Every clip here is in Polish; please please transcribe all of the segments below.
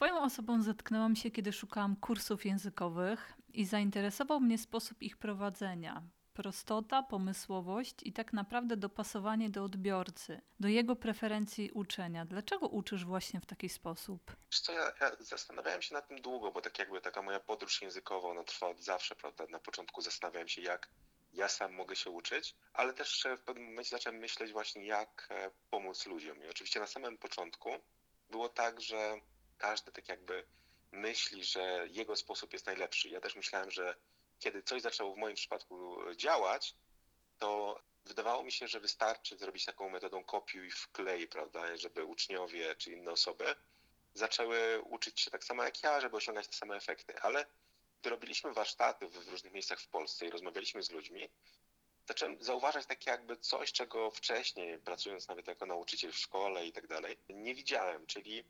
Twoją osobą zetknęłam się, kiedy szukałam kursów językowych i zainteresował mnie sposób ich prowadzenia. Prostota, pomysłowość i tak naprawdę dopasowanie do odbiorcy, do jego preferencji uczenia. Dlaczego uczysz właśnie w taki sposób? Wiesz co, ja, ja zastanawiałem się nad tym długo, bo tak jakby taka moja podróż językowa, ona trwa od zawsze, prawda? Na początku zastanawiałem się, jak ja sam mogę się uczyć, ale też w pewnym momencie zacząłem myśleć właśnie, jak e, pomóc ludziom. I oczywiście na samym początku było tak, że każdy tak jakby myśli, że jego sposób jest najlepszy. Ja też myślałem, że kiedy coś zaczęło w moim przypadku działać, to wydawało mi się, że wystarczy zrobić taką metodą kopiuj i wklej, prawda, żeby uczniowie czy inne osoby zaczęły uczyć się tak samo jak ja, żeby osiągać te same efekty. Ale gdy robiliśmy warsztaty w różnych miejscach w Polsce i rozmawialiśmy z ludźmi, zacząłem zauważać takie jakby coś, czego wcześniej, pracując nawet jako nauczyciel w szkole i tak dalej, nie widziałem, czyli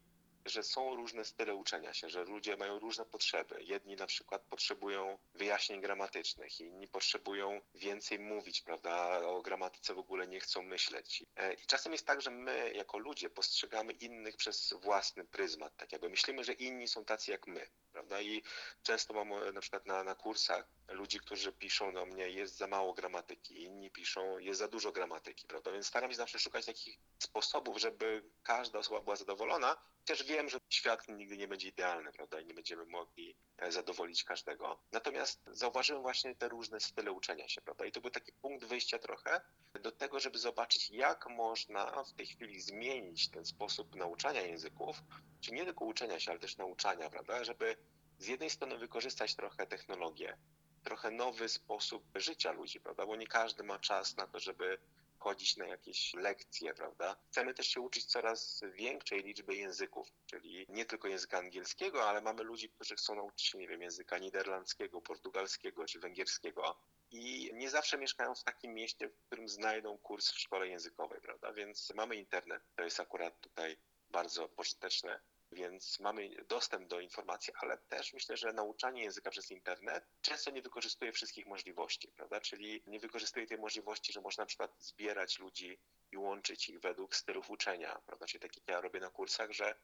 że są różne style uczenia się, że ludzie mają różne potrzeby. Jedni na przykład potrzebują wyjaśnień gramatycznych, inni potrzebują więcej mówić, prawda? O gramatyce w ogóle nie chcą myśleć. E, I czasem jest tak, że my jako ludzie postrzegamy innych przez własny pryzmat, tak jakby myślimy, że inni są tacy jak my, prawda? I często mam e, na przykład na, na kursach ludzi, którzy piszą do mnie, jest za mało gramatyki, inni piszą, jest za dużo gramatyki, prawda? Więc staram się zawsze szukać takich sposobów, żeby każda osoba była zadowolona. Też wiem, że świat nigdy nie będzie idealny, prawda? I nie będziemy mogli e, zadowolić każdego. Natomiast zauważyłem właśnie te różne style uczenia się, prawda? I to był taki punkt wyjścia trochę do tego, żeby zobaczyć, jak można w tej chwili zmienić ten sposób nauczania języków, czy nie tylko uczenia się, ale też nauczania, prawda? Żeby z jednej strony wykorzystać trochę technologię, trochę nowy sposób życia ludzi, prawda? Bo nie każdy ma czas na to, żeby chodzić na jakieś lekcje, prawda? Chcemy też się uczyć coraz większej liczby języków, czyli nie tylko języka angielskiego, ale mamy ludzi, którzy chcą nauczyć się, nie wiem, języka niderlandzkiego, portugalskiego czy węgierskiego. I nie zawsze mieszkają w takim mieście, w którym znajdą kurs w szkole językowej, prawda? Więc mamy internet, to jest akurat tutaj bardzo pożyteczne więc mamy dostęp do informacji, ale też myślę, że nauczanie języka przez internet często nie wykorzystuje wszystkich możliwości, prawda? Czyli nie wykorzystuje tej możliwości, że można na przykład zbierać ludzi i łączyć ich według stylów uczenia, prawda? Czyli tak jak ja robię na kursach, że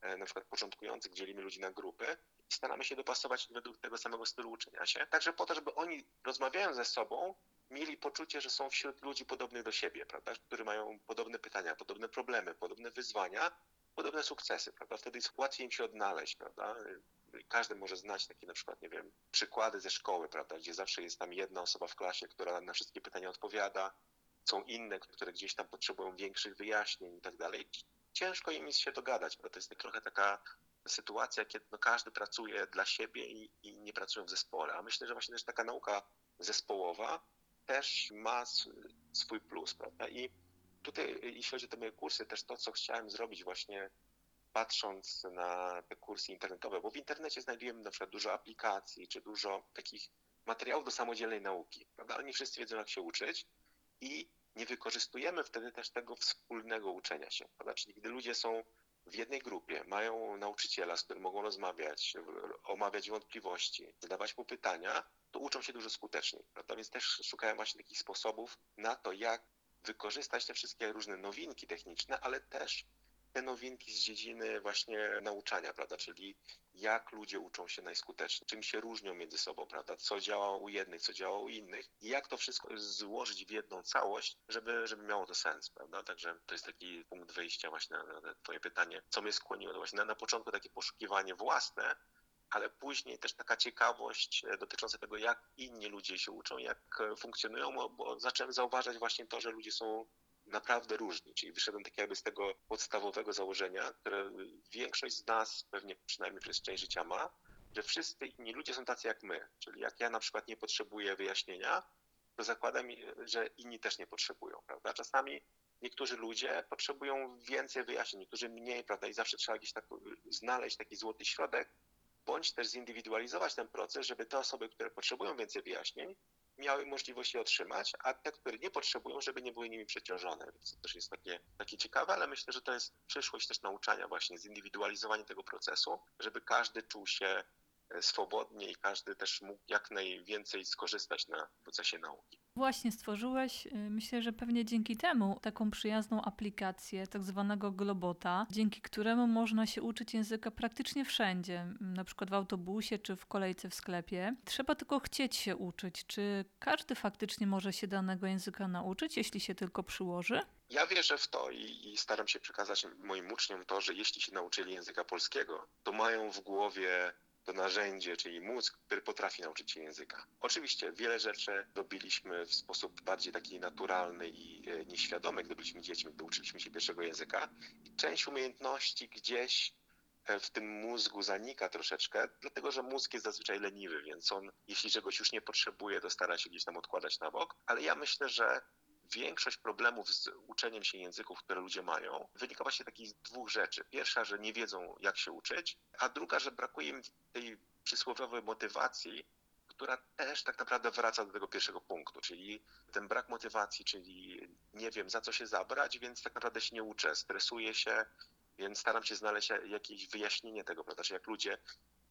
e, na przykład początkujących dzielimy ludzi na grupy staramy się dopasować według tego samego stylu uczenia się, także po to, żeby oni rozmawiając ze sobą, mieli poczucie, że są wśród ludzi podobnych do siebie, prawda? którzy mają podobne pytania, podobne problemy, podobne wyzwania podobne sukcesy, prawda? Wtedy jest łatwiej im się odnaleźć, prawda? Każdy może znać takie na przykład, nie wiem, przykłady ze szkoły, prawda, gdzie zawsze jest tam jedna osoba w klasie, która na wszystkie pytania odpowiada, są inne, które gdzieś tam potrzebują większych wyjaśnień i tak dalej. Ciężko im jest się dogadać, bo to jest trochę taka sytuacja, kiedy no każdy pracuje dla siebie i, i nie pracują w zespole. A myślę, że właśnie też taka nauka zespołowa też ma swój plus, prawda? I tutaj, jeśli chodzi o te moje kursy, też to, co chciałem zrobić właśnie patrząc na te kursy internetowe, bo w internecie znajdujemy na przykład dużo aplikacji, czy dużo takich materiałów do samodzielnej nauki, prawda? Nie wszyscy wiedzą, jak się uczyć i nie wykorzystujemy wtedy też tego wspólnego uczenia się, prawda? Czyli gdy ludzie są w jednej grupie, mają nauczyciela, z którym mogą rozmawiać, omawiać wątpliwości, zadawać mu pytania, to uczą się dużo skuteczniej, prawda? Więc też szukałem właśnie takich sposobów na to, jak wykorzystać te wszystkie różne nowinki techniczne, ale też te nowinki z dziedziny właśnie nauczania, prawda, czyli jak ludzie uczą się najskuteczniej, czym się różnią między sobą, prawda, co działa u jednych, co działa u innych i jak to wszystko złożyć w jedną całość, żeby, żeby miało to sens, prawda, także to jest taki punkt wyjścia właśnie na, na twoje pytanie, co mnie skłoniło, to właśnie na, na początku takie poszukiwanie własne, ale później też taka ciekawość dotycząca tego, jak inni ludzie się uczą, jak funkcjonują, bo zacząłem zauważać właśnie to, że ludzie są naprawdę różni, czyli wyszedłem tak jakby z tego podstawowego założenia, które większość z nas pewnie przynajmniej przez część życia ma, że wszyscy inni ludzie są tacy jak my, czyli jak ja na przykład nie potrzebuję wyjaśnienia, to zakładam, że inni też nie potrzebują, prawda? Czasami niektórzy ludzie potrzebują więcej wyjaśnień, niektórzy mniej, prawda? I zawsze trzeba gdzieś tak znaleźć taki złoty środek, bądź też zindywidualizować ten proces, żeby te osoby, które potrzebują więcej wyjaśnień, miały możliwość je otrzymać, a te, które nie potrzebują, żeby nie były nimi przeciążone. Więc to też jest takie, takie ciekawe, ale myślę, że to jest przyszłość też nauczania właśnie, zindywidualizowanie tego procesu, żeby każdy czuł się e, swobodnie i każdy też mógł jak najwięcej skorzystać na procesie nauki. Właśnie stworzyłeś, y, myślę, że pewnie dzięki temu, taką przyjazną aplikację, tak zwanego Globota, dzięki któremu można się uczyć języka praktycznie wszędzie, na przykład w autobusie czy w kolejce w sklepie. Trzeba tylko chcieć się uczyć. Czy każdy faktycznie może się danego języka nauczyć, jeśli się tylko przyłoży? Ja wierzę w to i, i staram się przekazać moim uczniom to, że jeśli się nauczyli języka polskiego, to mają w głowie to narzędzie, czyli mózg, który potrafi nauczyć się języka. Oczywiście wiele rzeczy robiliśmy w sposób bardziej taki naturalny i e, nieświadomy, gdy byliśmy dziećmi, gdy uczyliśmy się pierwszego języka. I część umiejętności gdzieś e, w tym mózgu zanika troszeczkę, dlatego że mózg jest zazwyczaj leniwy, więc on, jeśli czegoś już nie potrzebuje, to stara się gdzieś tam odkładać na bok. Ale ja myślę, że większość problemów z uczeniem się języków, które ludzie mają, wynika właśnie z takich dwóch rzeczy. Pierwsza, że nie wiedzą, jak się uczyć, a druga, że brakuje im tej przysłowiowej motywacji, która też tak naprawdę wraca do tego pierwszego punktu, czyli ten brak motywacji, czyli nie wiem, za co się zabrać, więc tak naprawdę się nie uczę, stresuję się, więc staram się znaleźć jakieś wyjaśnienie tego, prawda, że jak ludzie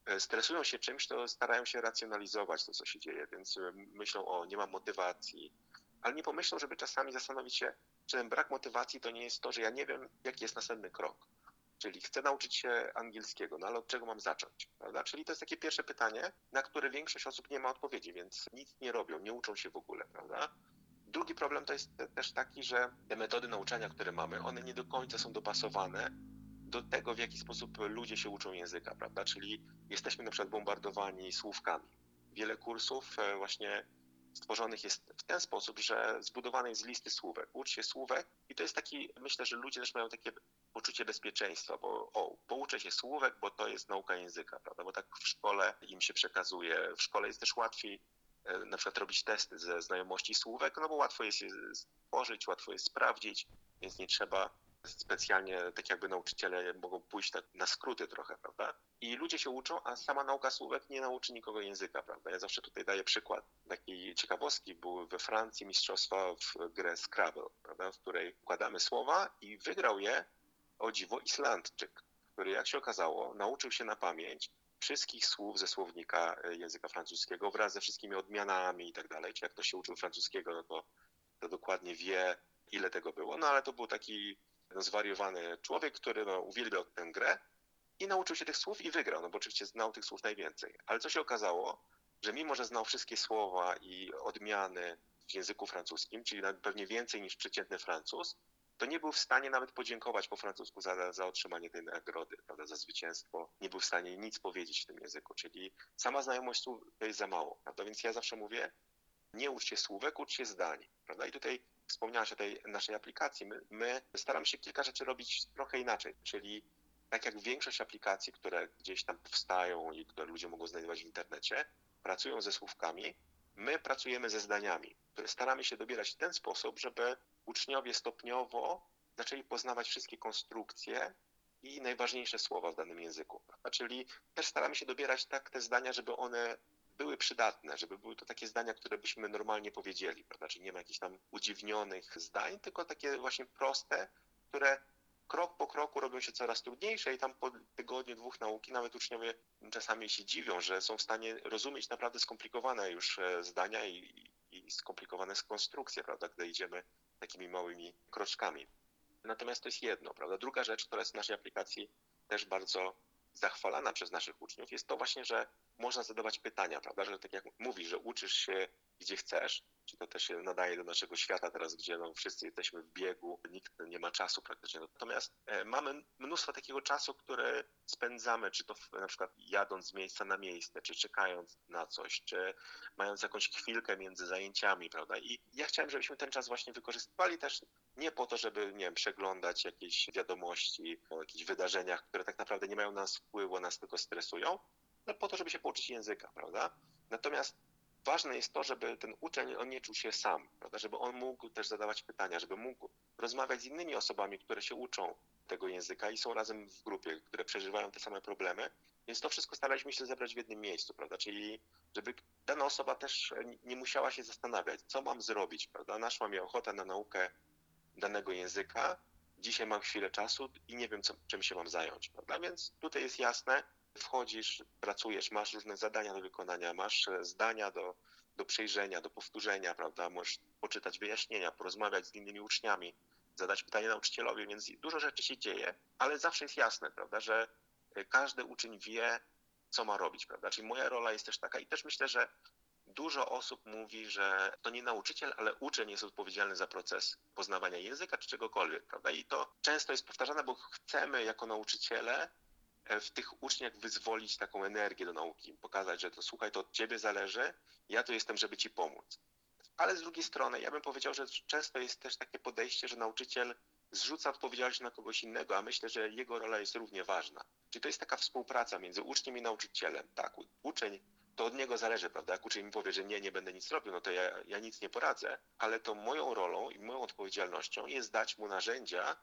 e, stresują się czymś, to starają się racjonalizować to, co się dzieje, więc e, myślą, o, nie mam motywacji, ale nie pomyślą, żeby czasami zastanowić się, czy ten brak motywacji to nie jest to, że ja nie wiem, jaki jest następny krok. Czyli chcę nauczyć się angielskiego, no ale od czego mam zacząć? Prawda? Czyli to jest takie pierwsze pytanie, na które większość osób nie ma odpowiedzi, więc nic nie robią, nie uczą się w ogóle, prawda? Drugi problem to jest też taki, że te metody nauczania, które mamy, one nie do końca są dopasowane do tego, w jaki sposób ludzie się uczą języka, prawda? Czyli jesteśmy na przykład bombardowani słówkami. Wiele kursów e, właśnie stworzonych jest w ten sposób, że zbudowany jest z listy słówek. Ucz się słówek i to jest taki, myślę, że ludzie też mają takie poczucie bezpieczeństwa, bo o, pouczę się słówek, bo to jest nauka języka, prawda? Bo tak w szkole im się przekazuje. W szkole jest też łatwiej e, na przykład robić testy ze znajomości słówek, no bo łatwo jest je stworzyć, łatwo jest sprawdzić, więc nie trzeba specjalnie, tak jakby nauczyciele mogą pójść tak na skróty trochę, prawda? I ludzie się uczą, a sama nauka słówek nie nauczy nikogo języka, prawda? Ja zawsze tutaj daję przykład takiej ciekawostki. Były we Francji mistrzostwa w grę Scrabble, prawda? W której układamy słowa i wygrał je o dziwo Islandczyk, który jak się okazało nauczył się na pamięć wszystkich słów ze słownika e, języka francuskiego wraz ze wszystkimi odmianami i tak dalej. Czy jak ktoś się uczył francuskiego, no to, to dokładnie wie, ile tego było. No ale to był taki no, zwariowany człowiek, który no, uwielbiał tę grę i nauczył się tych słów i wygrał, no bo oczywiście znał tych słów najwięcej. Ale co się okazało, że mimo, że znał wszystkie słowa i odmiany w języku francuskim, czyli pewnie więcej niż przeciętny Francuz, to nie był w stanie nawet podziękować po francusku za, za otrzymanie tej nagrody, prawda, za zwycięstwo. Nie był w stanie nic powiedzieć w tym języku, czyli sama znajomość słów to jest za mało. Prawda? Więc ja zawsze mówię, nie ucz się słówek, ucz się zdań. Prawda? I tutaj wspomniałaś o tej naszej aplikacji. My, my staramy się kilka rzeczy robić trochę inaczej, czyli tak jak większość aplikacji, które gdzieś tam powstają i które ludzie mogą znajdować w internecie, pracują ze słówkami, my pracujemy ze zdaniami, staramy się dobierać w ten sposób, żeby uczniowie stopniowo zaczęli poznawać wszystkie konstrukcje i najważniejsze słowa w danym języku. Czyli też staramy się dobierać tak te zdania, żeby one były przydatne, żeby były to takie zdania, które byśmy normalnie powiedzieli, prawda? Czyli nie ma jakichś tam udziwnionych zdań, tylko takie właśnie proste, które krok po kroku robią się coraz trudniejsze i tam po tygodniu, dwóch nauki nawet uczniowie czasami się dziwią, że są w stanie rozumieć naprawdę skomplikowane już e, zdania i, i skomplikowane konstrukcje, prawda, gdy idziemy takimi małymi kroczkami. Natomiast to jest jedno, prawda. Druga rzecz, która jest w naszej aplikacji też bardzo zachwalana przez naszych uczniów, jest to właśnie, że można zadawać pytania, prawda, że tak jak mówisz, że uczysz się gdzie chcesz, czy to też się nadaje do naszego świata teraz, gdzie no, wszyscy jesteśmy w biegu, nikt nie ma czasu praktycznie. Natomiast e, mamy mnóstwo takiego czasu, które spędzamy, czy to na przykład jadąc z miejsca na miejsce, czy czekając na coś, czy mając jakąś chwilkę między zajęciami, prawda? I ja chciałem, żebyśmy ten czas właśnie wykorzystywali też nie po to, żeby, nie wiem, przeglądać jakieś wiadomości o jakichś wydarzeniach, które tak naprawdę nie mają na nas wpływu, nas tylko stresują, no po to, żeby się pouczyć języka, prawda? Natomiast ważne jest to, żeby ten uczeń on nie czuł się sam, prawda? żeby on mógł też zadawać pytania, żeby mógł rozmawiać z innymi osobami, które się uczą tego języka i są razem w grupie, które przeżywają te same problemy. Więc to wszystko staraliśmy się zebrać w jednym miejscu, prawda? Czyli żeby dana osoba też nie musiała się zastanawiać, co mam zrobić, prawda? Naszła mi ochotę na naukę danego języka, dzisiaj mam chwilę czasu i nie wiem, co, czym się mam zająć, prawda? Więc tutaj jest jasne, wchodzisz, pracujesz, masz różne zadania do wykonania, masz e, zdania do, do przejrzenia, do powtórzenia, prawda? Możesz poczytać wyjaśnienia, porozmawiać z innymi uczniami, zadać pytanie nauczycielowi, więc dużo rzeczy się dzieje, ale zawsze jest jasne, prawda, że e, każdy uczeń wie, co ma robić, prawda? Czyli moja rola jest też taka i też myślę, że dużo osób mówi, że to nie nauczyciel, ale uczeń jest odpowiedzialny za proces poznawania języka czy czegokolwiek, prawda? I to często jest powtarzane, bo chcemy jako nauczyciele w tych uczniach wyzwolić taką energię do nauki, pokazać, że to słuchaj, to od ciebie zależy, ja tu jestem, żeby ci pomóc. Ale z drugiej strony, ja bym powiedział, że często jest też takie podejście, że nauczyciel zrzuca odpowiedzialność na kogoś innego, a myślę, że jego rola jest równie ważna. Czyli to jest taka współpraca między uczniem i nauczycielem. Tak, uczeń to od niego zależy, prawda? Jak uczeń mi powie, że nie, nie będę nic robił, no to ja, ja nic nie poradzę, ale to moją rolą i moją odpowiedzialnością jest dać mu narzędzia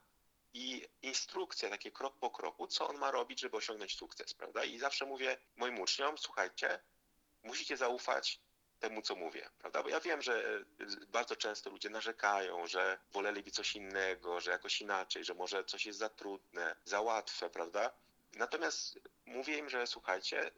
i instrukcje, takie krok po kroku, co on ma robić, żeby osiągnąć sukces, prawda? I zawsze mówię moim uczniom, słuchajcie, musicie zaufać temu, co mówię, prawda? Bo ja wiem, że e, bardzo często ludzie narzekają, że woleliby coś innego, że jakoś inaczej, że może coś jest za trudne, za łatwe, prawda? Natomiast mówię im, że słuchajcie,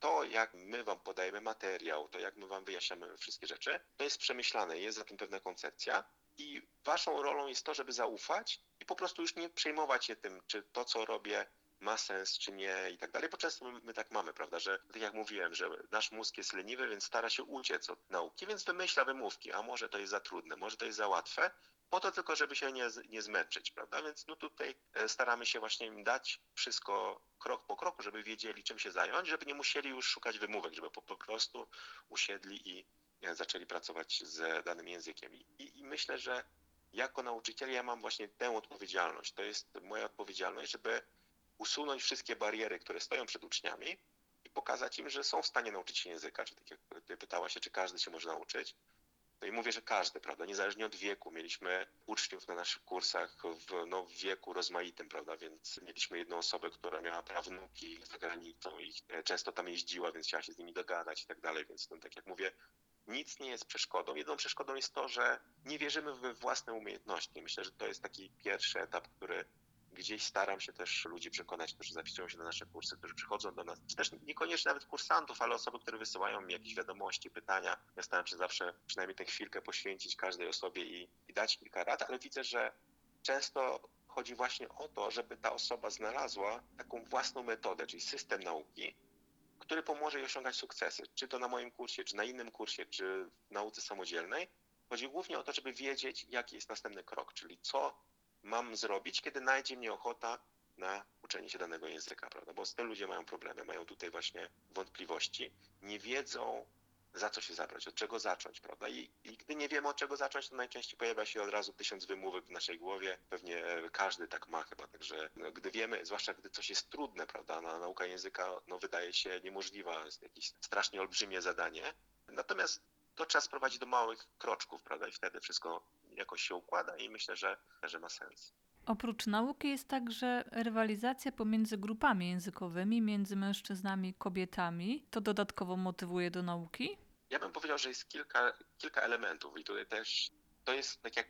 to jak my wam podajemy materiał, to jak my wam wyjaśniamy wszystkie rzeczy, to jest przemyślane, jest za tym pewna koncepcja i waszą rolą jest to, żeby zaufać po prostu już nie przejmować się tym, czy to, co robię, ma sens, czy nie i tak dalej, bo często my, my, tak mamy, prawda, że tak jak mówiłem, że nasz mózg jest leniwy, więc stara się uciec od nauki, więc wymyśla wymówki, a może to jest za trudne, może to jest za łatwe, po to tylko, żeby się nie, nie zmęczyć, prawda? Więc no tutaj e, staramy się właśnie im dać wszystko krok po kroku, żeby wiedzieli, czym się zająć, żeby nie musieli już szukać wymówek, żeby po, po prostu usiedli i e, zaczęli pracować z danym językiem. I, I myślę, że jako nauczyciel ja mam właśnie tę odpowiedzialność. To jest moja odpowiedzialność, żeby usunąć wszystkie bariery, które stoją przed uczniami i pokazać im, że są w stanie nauczyć się języka. Czy tak jak ty pytała się, czy każdy się może nauczyć, no i mówię, że każdy, prawda, niezależnie od wieku. Mieliśmy uczniów na naszych kursach w, no, w wieku rozmaitym, prawda, więc mieliśmy jedną osobę, która miała prawnuki za granicą i e, często tam jeździła, więc chciała się z nimi dogadać i tak dalej, więc no, tak jak mówię, nic nie jest przeszkodą. Jedną przeszkodą jest to, że nie wierzymy we własne umiejętności. Myślę, że to jest taki pierwszy etap, który gdzieś staram się też ludzi przekonać, którzy zapisują się na nasze kursy, którzy przychodzą do nas, czy też niekoniecznie nawet kursantów, ale osoby, które wysyłają mi jakieś wiadomości, pytania. Ja staram się zawsze przynajmniej tę chwilkę poświęcić każdej osobie i, i dać kilka rad, ale widzę, że często chodzi właśnie o to, żeby ta osoba znalazła taką własną metodę, czyli system nauki, który pomoże jej osiągać sukcesy, czy to na moim kursie, czy na innym kursie, czy w nauce samodzielnej. Chodzi głównie o to, żeby wiedzieć, jaki jest następny krok, czyli co mam zrobić, kiedy najdzie mnie ochota na uczenie się danego języka, prawda? Bo tym ludzie mają problemy, mają tutaj właśnie wątpliwości, nie wiedzą za co się zabrać, od czego zacząć, prawda? I, I, gdy nie wiemy od czego zacząć, to najczęściej pojawia się od razu tysiąc wymówek w naszej głowie. Pewnie każdy tak ma chyba, także no, gdy wiemy, zwłaszcza gdy coś jest trudne, prawda, na nauka języka no, wydaje się niemożliwa, jest jakieś strasznie olbrzymie zadanie. Natomiast to trzeba sprowadzić do małych kroczków, prawda? I wtedy wszystko jakoś się układa i myślę, że, że ma sens. Oprócz nauki jest także rywalizacja pomiędzy grupami językowymi, między mężczyznami i kobietami. To dodatkowo motywuje do nauki? Ja bym powiedział, że jest kilka, kilka elementów i tutaj też to jest tak jak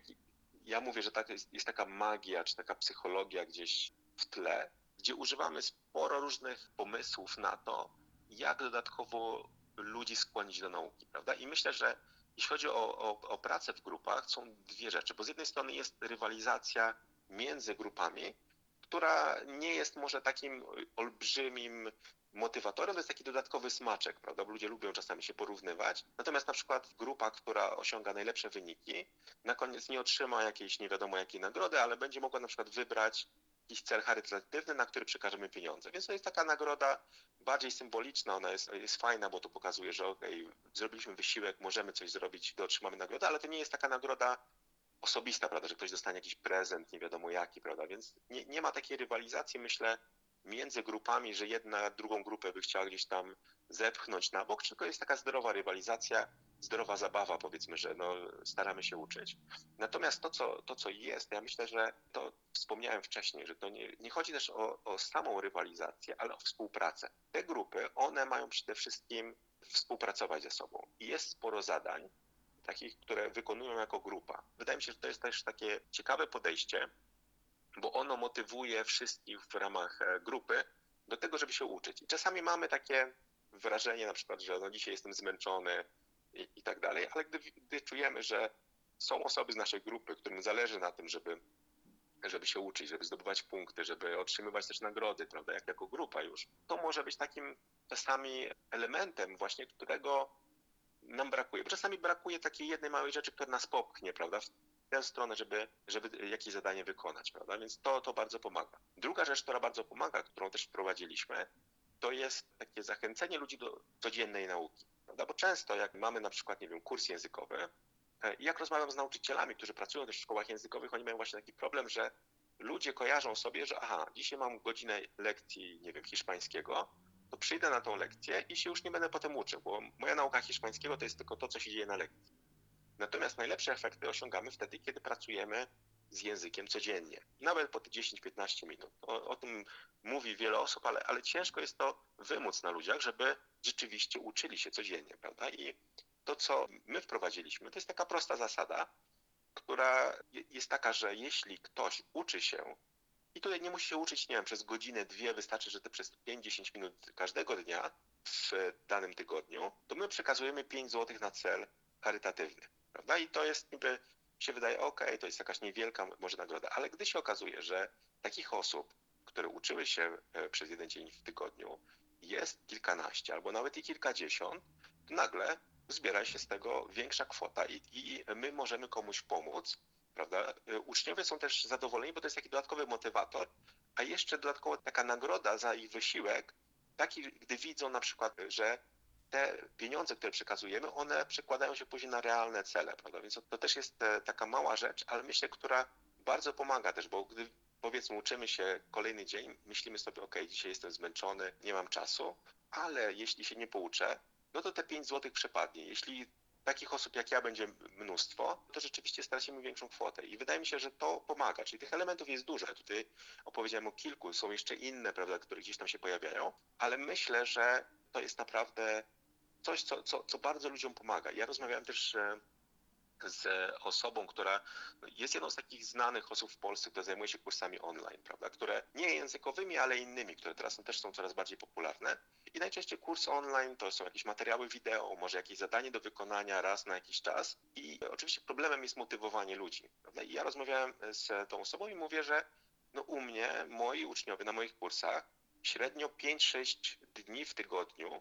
ja mówię, że tak jest, jest taka magia czy taka psychologia gdzieś w tle, gdzie używamy sporo różnych pomysłów na to, jak dodatkowo ludzi skłonić do nauki, prawda? I myślę, że jeśli chodzi o, o, o pracę w grupach, są dwie rzeczy, bo z jednej strony jest rywalizacja między grupami, która nie jest może takim olbrzymim motywatorem, to jest taki dodatkowy smaczek, prawda? Bo ludzie lubią czasami się porównywać. Natomiast na przykład grupa, która osiąga najlepsze wyniki, na koniec nie otrzyma jakiejś nie wiadomo jakiej nagrody, ale będzie mogła na przykład wybrać jakiś cel charytatywny, na który przekażemy pieniądze. Więc to jest taka nagroda bardziej symboliczna, ona jest, jest fajna, bo to pokazuje, że okej, okay, zrobiliśmy wysiłek, możemy coś zrobić, to otrzymamy nagrodę, ale to nie jest taka nagroda osobista, prawda, że ktoś dostanie jakiś prezent, nie wiadomo jaki, prawda, więc nie, nie ma takiej rywalizacji, myślę, między grupami, że jedna drugą grupę by chciała gdzieś tam zepchnąć na bok, tylko jest taka zdrowa rywalizacja, zdrowa zabawa, powiedzmy, że no, staramy się uczyć. Natomiast to co, to, co jest, ja myślę, że to wspomniałem wcześniej, że to nie, nie chodzi też o, o samą rywalizację, ale o współpracę. Te grupy, one mają przede wszystkim współpracować ze sobą. I jest sporo zadań, takich, które wykonują jako grupa. Wydaje mi się, że to jest też takie ciekawe podejście, bo ono motywuje wszystkich w ramach e, grupy do tego, żeby się uczyć. I czasami mamy takie wrażenie na przykład, że no dzisiaj jestem zmęczony i, i tak dalej, ale gdy, gdy czujemy, że są osoby z naszej grupy, którym zależy na tym, żeby, żeby się uczyć, żeby zdobywać punkty, żeby otrzymywać też nagrody, prawda, jak jako grupa już, to może być takim czasami elementem właśnie, którego nam brakuje. Bo czasami brakuje takiej jednej małej rzeczy, która nas popchnie, prawda, tę stronę, żeby, żeby jakieś zadanie wykonać, prawda, więc to, to bardzo pomaga. Druga rzecz, która bardzo pomaga, którą też wprowadziliśmy, to jest takie zachęcenie ludzi do codziennej nauki, prawda, bo często jak mamy na przykład, nie wiem, kurs językowy, E, I jak rozmawiam z nauczycielami, którzy pracują też w szkołach językowych, oni mają właśnie taki problem, że ludzie kojarzą sobie, że aha, dzisiaj mam godzinę lekcji, nie wiem, hiszpańskiego, to przyjdę na tą lekcję i się już nie będę potem uczył, bo moja nauka hiszpańskiego to jest tylko to, co się dzieje na lekcji. Natomiast najlepsze efekty osiągamy wtedy, kiedy pracujemy z językiem codziennie, nawet po te 10-15 minut. O, o, tym mówi wiele osób, ale, ale ciężko jest to wymóc na ludziach, żeby rzeczywiście uczyli się codziennie, prawda? I to, co my wprowadziliśmy, to jest taka prosta zasada, która jest taka, że jeśli ktoś uczy się, i tutaj nie musi się uczyć, nie wiem, przez godzinę, dwie, wystarczy, że to przez 5-10 minut każdego dnia w danym tygodniu, to my przekazujemy 5 zł na cel charytatywny, prawda? I to jest niby, się wydaje, ok, to jest jakaś niewielka może nagroda, ale gdy się okazuje, że takich osób, które uczyły się e, przez jeden dzień w tygodniu, jest kilkanaście albo nawet i kilkadziesiąt, nagle zbiera się z tego większa kwota i, i my możemy komuś pomóc, prawda? Uczniowie są też zadowoleni, bo to jest taki dodatkowy motywator, a jeszcze dodatkowo taka nagroda za ich wysiłek, taki, gdy widzą na przykład, że te pieniądze, które przekazujemy, one przekładają się później na realne cele, prawda? Więc to też jest e, taka mała rzecz, ale myślę, która bardzo pomaga też, bo gdy powiedzmy uczymy się kolejny dzień, myślimy sobie, ok, dzisiaj jestem zmęczony, nie mam czasu, ale jeśli się nie pouczę, no to te 5 zł przepadnie. Jeśli takich osób jak ja będzie mnóstwo, to rzeczywiście stracimy większą kwotę. I wydaje mi się, że to pomaga. Czyli tych elementów jest dużo. Tutaj opowiedziałem o kilku, są jeszcze inne, prawda, które gdzieś tam się pojawiają, ale myślę, że to jest naprawdę coś, co, co, co bardzo ludziom pomaga. Ja rozmawiałem też z osobą, która jest jedną z takich znanych osób w Polsce, która zajmuje się kursami online, prawda, które nie językowymi, ale innymi, które teraz też są coraz bardziej popularne. I najczęściej kurs online to są jakieś materiały wideo, może jakieś zadanie do wykonania raz na jakiś czas. I oczywiście problemem jest motywowanie ludzi. Prawda? I ja rozmawiałem z tą osobą i mówię, że no u mnie moi uczniowie na moich kursach średnio 5-6 dni w tygodniu, e,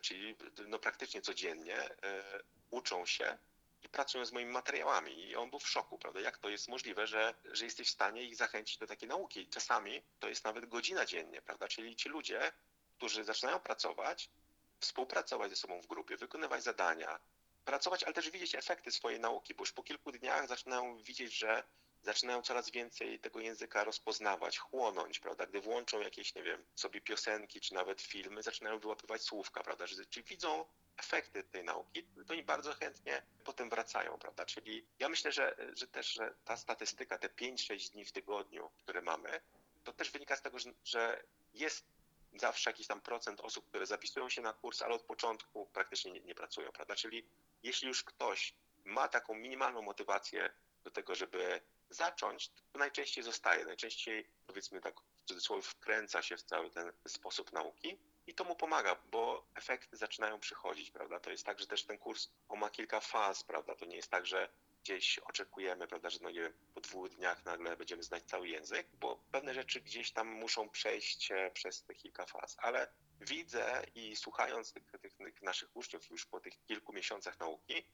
czyli no praktycznie codziennie, e, uczą się i pracują z moimi materiałami. I on był w szoku, prawda? Jak to jest możliwe, że, że jesteś w stanie ich zachęcić do takiej nauki? Czasami to jest nawet godzina dziennie, prawda? Czyli ci ludzie, którzy zaczynają pracować, współpracować ze sobą w grupie, wykonywać zadania, pracować, ale też widzieć efekty swojej nauki, bo już po kilku dniach zaczynają widzieć, że zaczynają coraz więcej tego języka rozpoznawać, chłonąć, prawda? Gdy włączą jakieś, nie wiem, sobie piosenki czy nawet filmy, zaczynają wyłapywać słówka, prawda? Czyli widzą efekty tej nauki, to oni bardzo chętnie potem wracają, prawda? Czyli ja myślę, że, że też że ta statystyka, te 5-6 dni w tygodniu, które mamy, to też wynika z tego, że, że jest zawsze jakiś tam procent osób, które zapisują się na kurs, ale od początku praktycznie nie, nie pracują, prawda? Czyli jeśli już ktoś ma taką minimalną motywację do tego, żeby zacząć, to najczęściej zostaje, najczęściej powiedzmy tak w cudzysłowie wkręca się w cały ten sposób nauki i to mu pomaga, bo efekty zaczynają przychodzić, prawda? To jest tak, że też ten kurs on ma kilka faz, prawda? To nie jest tak, że gdzieś oczekujemy, prawda, że no nie wiem, po dwóch dniach nagle będziemy znać cały język, bo pewne rzeczy gdzieś tam muszą przejść e, przez te kilka faz, ale widzę i słuchając tych, tych, tych naszych uczniów już po tych kilku miesiącach nauki,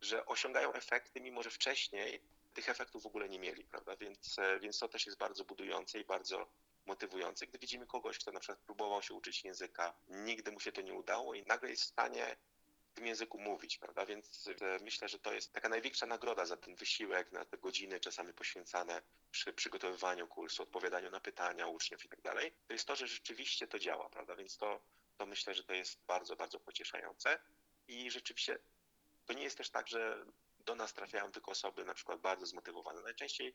że osiągają efekty, mimo że wcześniej tych efektów w ogóle nie mieli, prawda? Więc, e, więc to też jest bardzo budujące i bardzo motywujące, gdy widzimy kogoś, kto na przykład próbował się uczyć języka, nigdy mu się to nie udało i nagle jest w stanie w tym języku mówić, prawda? Więc e, myślę, że to jest taka największa nagroda za ten wysiłek, na te godziny czasami poświęcane przy przygotowywaniu kursu, odpowiadaniu na pytania uczniów i tak dalej. To jest to, że rzeczywiście to działa, prawda? Więc to, to myślę, że to jest bardzo, bardzo pocieszające i rzeczywiście to nie jest też tak, że do nas trafiają tylko osoby na przykład bardzo zmotywowane. Najczęściej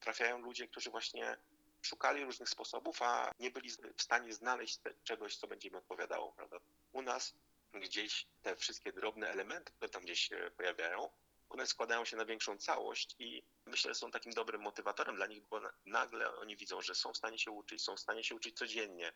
trafiają ludzie, którzy właśnie szukali różnych sposobów, a nie byli w stanie znaleźć czegoś, co będzie im odpowiadało, prawda? U nas gdzieś te wszystkie drobne elementy, które tam gdzieś się pojawiają, one składają się na większą całość i myślę, że są takim dobrym motywatorem dla nich, bo nagle oni widzą, że są w stanie się uczyć, są w stanie się uczyć codziennie,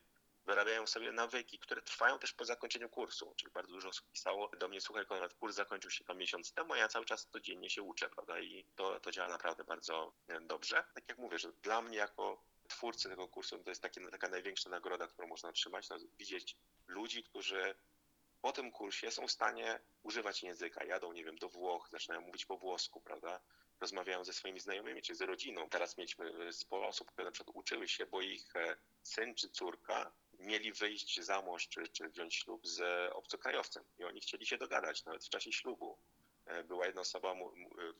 wyrabiają sobie nawyki, które trwają też po zakończeniu kursu. Czyli bardzo dużo osób pisało do mnie, słuchaj Konrad, kurs zakończył się tam miesiąc temu, a ja cały czas codziennie się uczę, prawda? I to, to działa naprawdę bardzo e, dobrze. Tak jak mówię, że dla mnie jako twórcy tego kursu to jest takie, taka największa nagroda, którą można otrzymać, no, widzieć ludzi, którzy po tym kursie są w stanie używać języka. Jadą, nie wiem, do Włoch, zaczynają mówić po włosku, prawda? Rozmawiają ze swoimi znajomymi czy z rodziną. Teraz mieliśmy sporo osób, które na przykład uczyły się, bo ich e, syn czy córka mieli wyjść za mąż czy, czy wziąć ślub z obcokrajowcem i oni chcieli się dogadać nawet w czasie ślubu. E, była jedna osoba, e,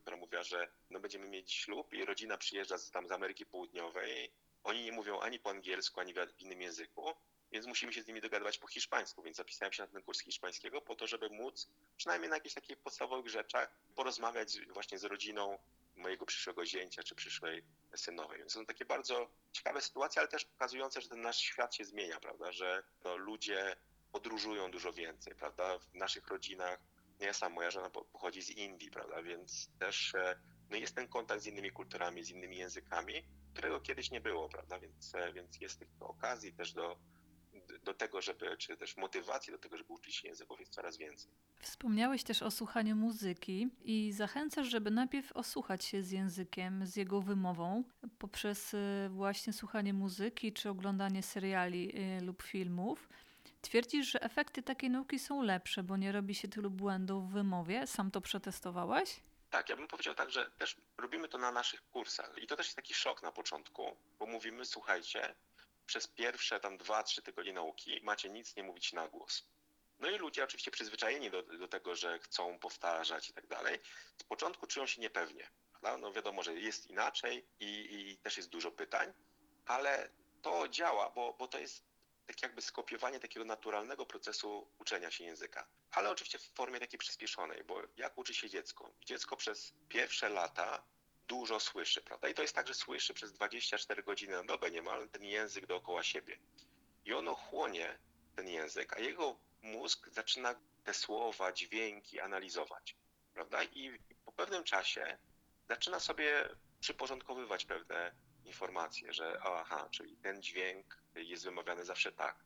która mówiła, że no będziemy mieć ślub i rodzina przyjeżdża z, tam z Ameryki Południowej. Oni nie mówią ani po angielsku, ani w innym języku więc musimy się z nimi dogadywać po hiszpańsku, więc zapisałem się na ten kurs hiszpańskiego po to, żeby móc przynajmniej na jakichś takich podstawowych rzeczach porozmawiać właśnie z rodziną mojego przyszłego zięcia czy przyszłej synowej. Więc są takie bardzo ciekawe sytuacje, ale też pokazujące, że ten nasz świat się zmienia, prawda, że no, ludzie podróżują dużo więcej, prawda, w naszych rodzinach. Ja sam, moja żona pochodzi z Indii, prawda, więc też e, no jest ten kontakt z innymi kulturami, z innymi językami, którego kiedyś nie było, prawda, więc, e, więc jest tych okazji też do, do tego, żeby, czy też motywacji do tego, żeby uczyć się języków jest coraz więcej. Wspomniałeś też o słuchaniu muzyki i zachęcasz, żeby najpierw osłuchać się z językiem, z jego wymową, poprzez y, właśnie słuchanie muzyki czy oglądanie seriali y, lub filmów. Twierdzisz, że efekty takiej nauki są lepsze, bo nie robi się tylu błędów w wymowie. Sam to przetestowałeś? Tak, ja bym powiedział tak, że też robimy to na naszych kursach i to też jest taki szok na początku, bo mówimy, słuchajcie, przez pierwsze tam dwa, trzy tygodnie nauki macie nic nie mówić na głos. No i ludzie oczywiście przyzwyczajeni do, do tego, że chcą powtarzać i tak dalej, z początku czują się niepewnie. Prawda? No wiadomo, że jest inaczej i, i też jest dużo pytań, ale to działa, bo, bo to jest tak jakby skopiowanie takiego naturalnego procesu uczenia się języka. Ale oczywiście w formie takiej przyspieszonej, bo jak uczy się dziecko? Dziecko przez pierwsze lata dużo słyszy, prawda? I to jest tak, że słyszy przez 24 godziny na dobę niemal ten język dookoła siebie. I ono chłonie ten język, a jego mózg zaczyna te słowa, dźwięki analizować, prawda? I po pewnym czasie zaczyna sobie przyporządkowywać pewne informacje, że aha, czyli ten dźwięk jest wymawiany zawsze tak,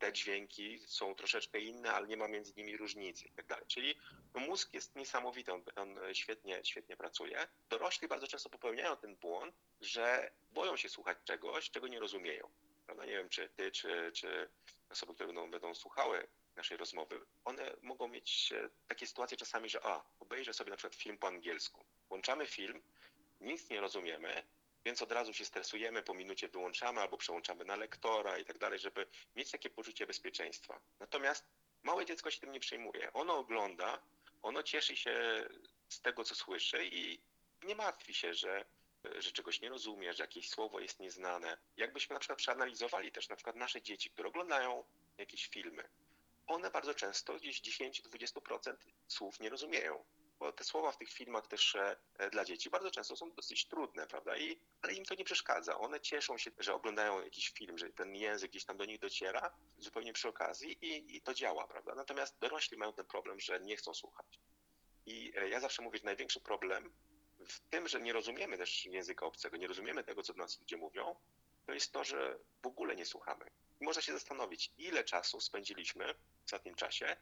te dźwięki są troszeczkę inne, ale nie ma między nimi różnicy i tak dalej. Czyli mózg jest niesamowity, on, on, świetnie, świetnie pracuje. Dorośli bardzo często popełniają ten błąd, że boją się słuchać czegoś, czego nie rozumieją. Prawda? Nie wiem, czy ty, czy, czy osoby, które będą, będą słuchały naszej rozmowy, one mogą mieć e, takie sytuacje czasami, że a, obejrzę sobie na przykład film po angielsku. Włączamy film, nic nie rozumiemy, więc od razu się stresujemy, po minucie wyłączamy albo przełączamy na lektora i tak dalej, żeby mieć takie poczucie bezpieczeństwa. Natomiast małe dziecko się tym nie przejmuje. Ono ogląda, ono cieszy się z tego, co słyszy i nie martwi się, że, że czegoś nie rozumie, że jakieś słowo jest nieznane. Jakbyśmy na przykład przeanalizowali też na przykład nasze dzieci, które oglądają jakieś filmy, one bardzo często gdzieś 10-20% słów nie rozumieją bo te słowa w tych filmach też e, dla dzieci bardzo często są dosyć trudne, prawda? I, ale im to nie przeszkadza. One cieszą się, że oglądają jakiś film, że ten język gdzieś tam do nich dociera zupełnie przy okazji i, i to działa, prawda? Natomiast dorośli mają ten problem, że nie chcą słuchać. I e, ja zawsze mówię, że największy problem w tym, że nie rozumiemy też języka obcego, nie rozumiemy tego, co do nas ludzie mówią, to jest to, że w ogóle nie słuchamy. I można się zastanowić, ile czasu spędziliśmy w ostatnim czasie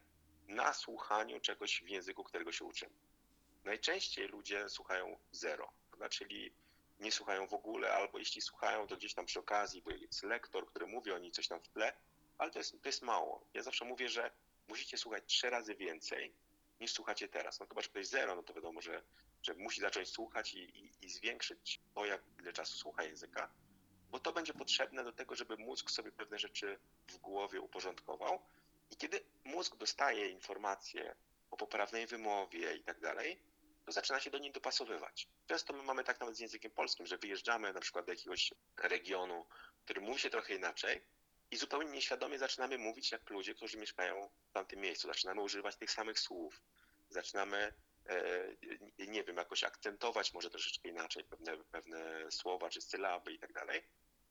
na słuchaniu czegoś w języku, którego się uczymy. Najczęściej ludzie słuchają zero, czyli nie słuchają w ogóle, albo jeśli słuchają, to gdzieś tam przy okazji, bo jest lektor, który mówi o niej coś tam w tle, ale to jest, to jest mało. Ja zawsze mówię, że musicie słuchać trzy razy więcej niż słuchacie teraz. No chyba, że ktoś zero, no to wiadomo, że, że musi zacząć słuchać i, i, i zwiększyć to, jak ile czasu słucha języka, bo to będzie potrzebne do tego, żeby mózg sobie pewne rzeczy w głowie uporządkował. Kiedy mózg dostaje informacje o poprawnej wymowie i tak dalej, to zaczyna się do niej dopasowywać. Często my mamy tak nawet z językiem polskim, że wyjeżdżamy na przykład do jakiegoś regionu, który mówi się trochę inaczej i zupełnie nieświadomie zaczynamy mówić jak ludzie, którzy mieszkają w tamtym miejscu. Zaczynamy używać tych samych słów, zaczynamy e, nie wiem, jakoś akcentować może troszeczkę inaczej pewne, pewne słowa czy sylaby i tak dalej.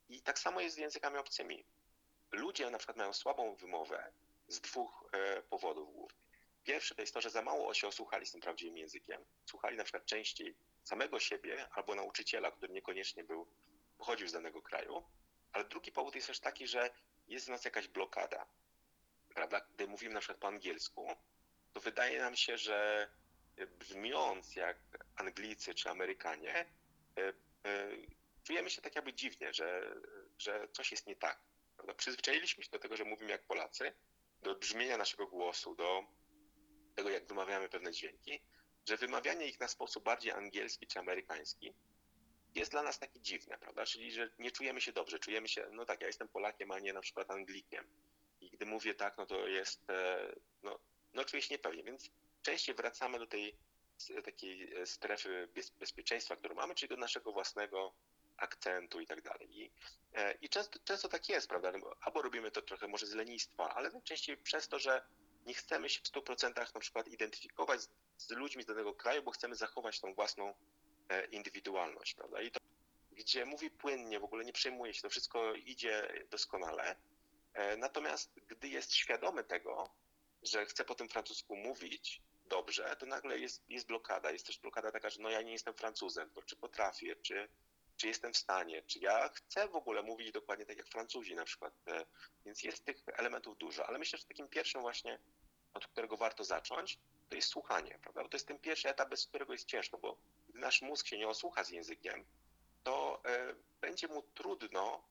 I tak samo jest z językami obcymi. Ludzie na przykład mają słabą wymowę z dwóch e, powodów głównych. Pierwszy to jest to, że za mało się osłuchali z tym prawdziwym językiem. Słuchali na przykład częściej samego siebie albo nauczyciela, który niekoniecznie był, pochodził z danego kraju. Ale drugi powód jest też taki, że jest w nas jakaś blokada, prawda? Gdy mówimy na przykład po angielsku, to wydaje nam się, że brzmiąc jak Anglicy czy Amerykanie, e, e, czujemy się tak jakby dziwnie, że, że coś jest nie tak. Prawda? Przyzwyczailiśmy się do tego, że mówimy jak Polacy, do brzmienia naszego głosu, do tego, jak wymawiamy pewne dźwięki, że wymawianie ich na sposób bardziej angielski czy amerykański jest dla nas takie dziwne, prawda? Czyli, że nie czujemy się dobrze, czujemy się, no tak, ja jestem Polakiem, a nie na przykład Anglikiem. I gdy mówię tak, no to jest, e, no, no czuję się niepewnie, więc częściej wracamy do tej takiej e, strefy bez, bezpieczeństwa, którą mamy, czyli do naszego własnego akcentu i tak dalej. I, e, i często, często tak jest, prawda? No albo robimy to trochę może z lenistwa, ale najczęściej przez to, że nie chcemy się w 100% na przykład identyfikować z, z ludźmi z danego kraju, bo chcemy zachować tą własną e, indywidualność, prawda? I to, gdzie mówi płynnie, w ogóle nie przejmuje się, to wszystko idzie doskonale. Natomiast gdy jest świadomy tego, że chce po tym francusku mówić dobrze, to nagle jest, jest blokada. Jest też blokada taka, że no ja nie jestem Francuzem, to czy potrafię, czy, czy jestem w stanie, czy ja chcę w ogóle mówić dokładnie tak jak Francuzi na przykład. E, więc jest tych elementów dużo, ale myślę, że takim pierwszym właśnie, od którego warto zacząć, to jest słuchanie, prawda? Bo to jest ten pierwszy etap, bez którego jest ciężko, bo gdy nasz mózg się nie osłucha z językiem, to e, będzie mu trudno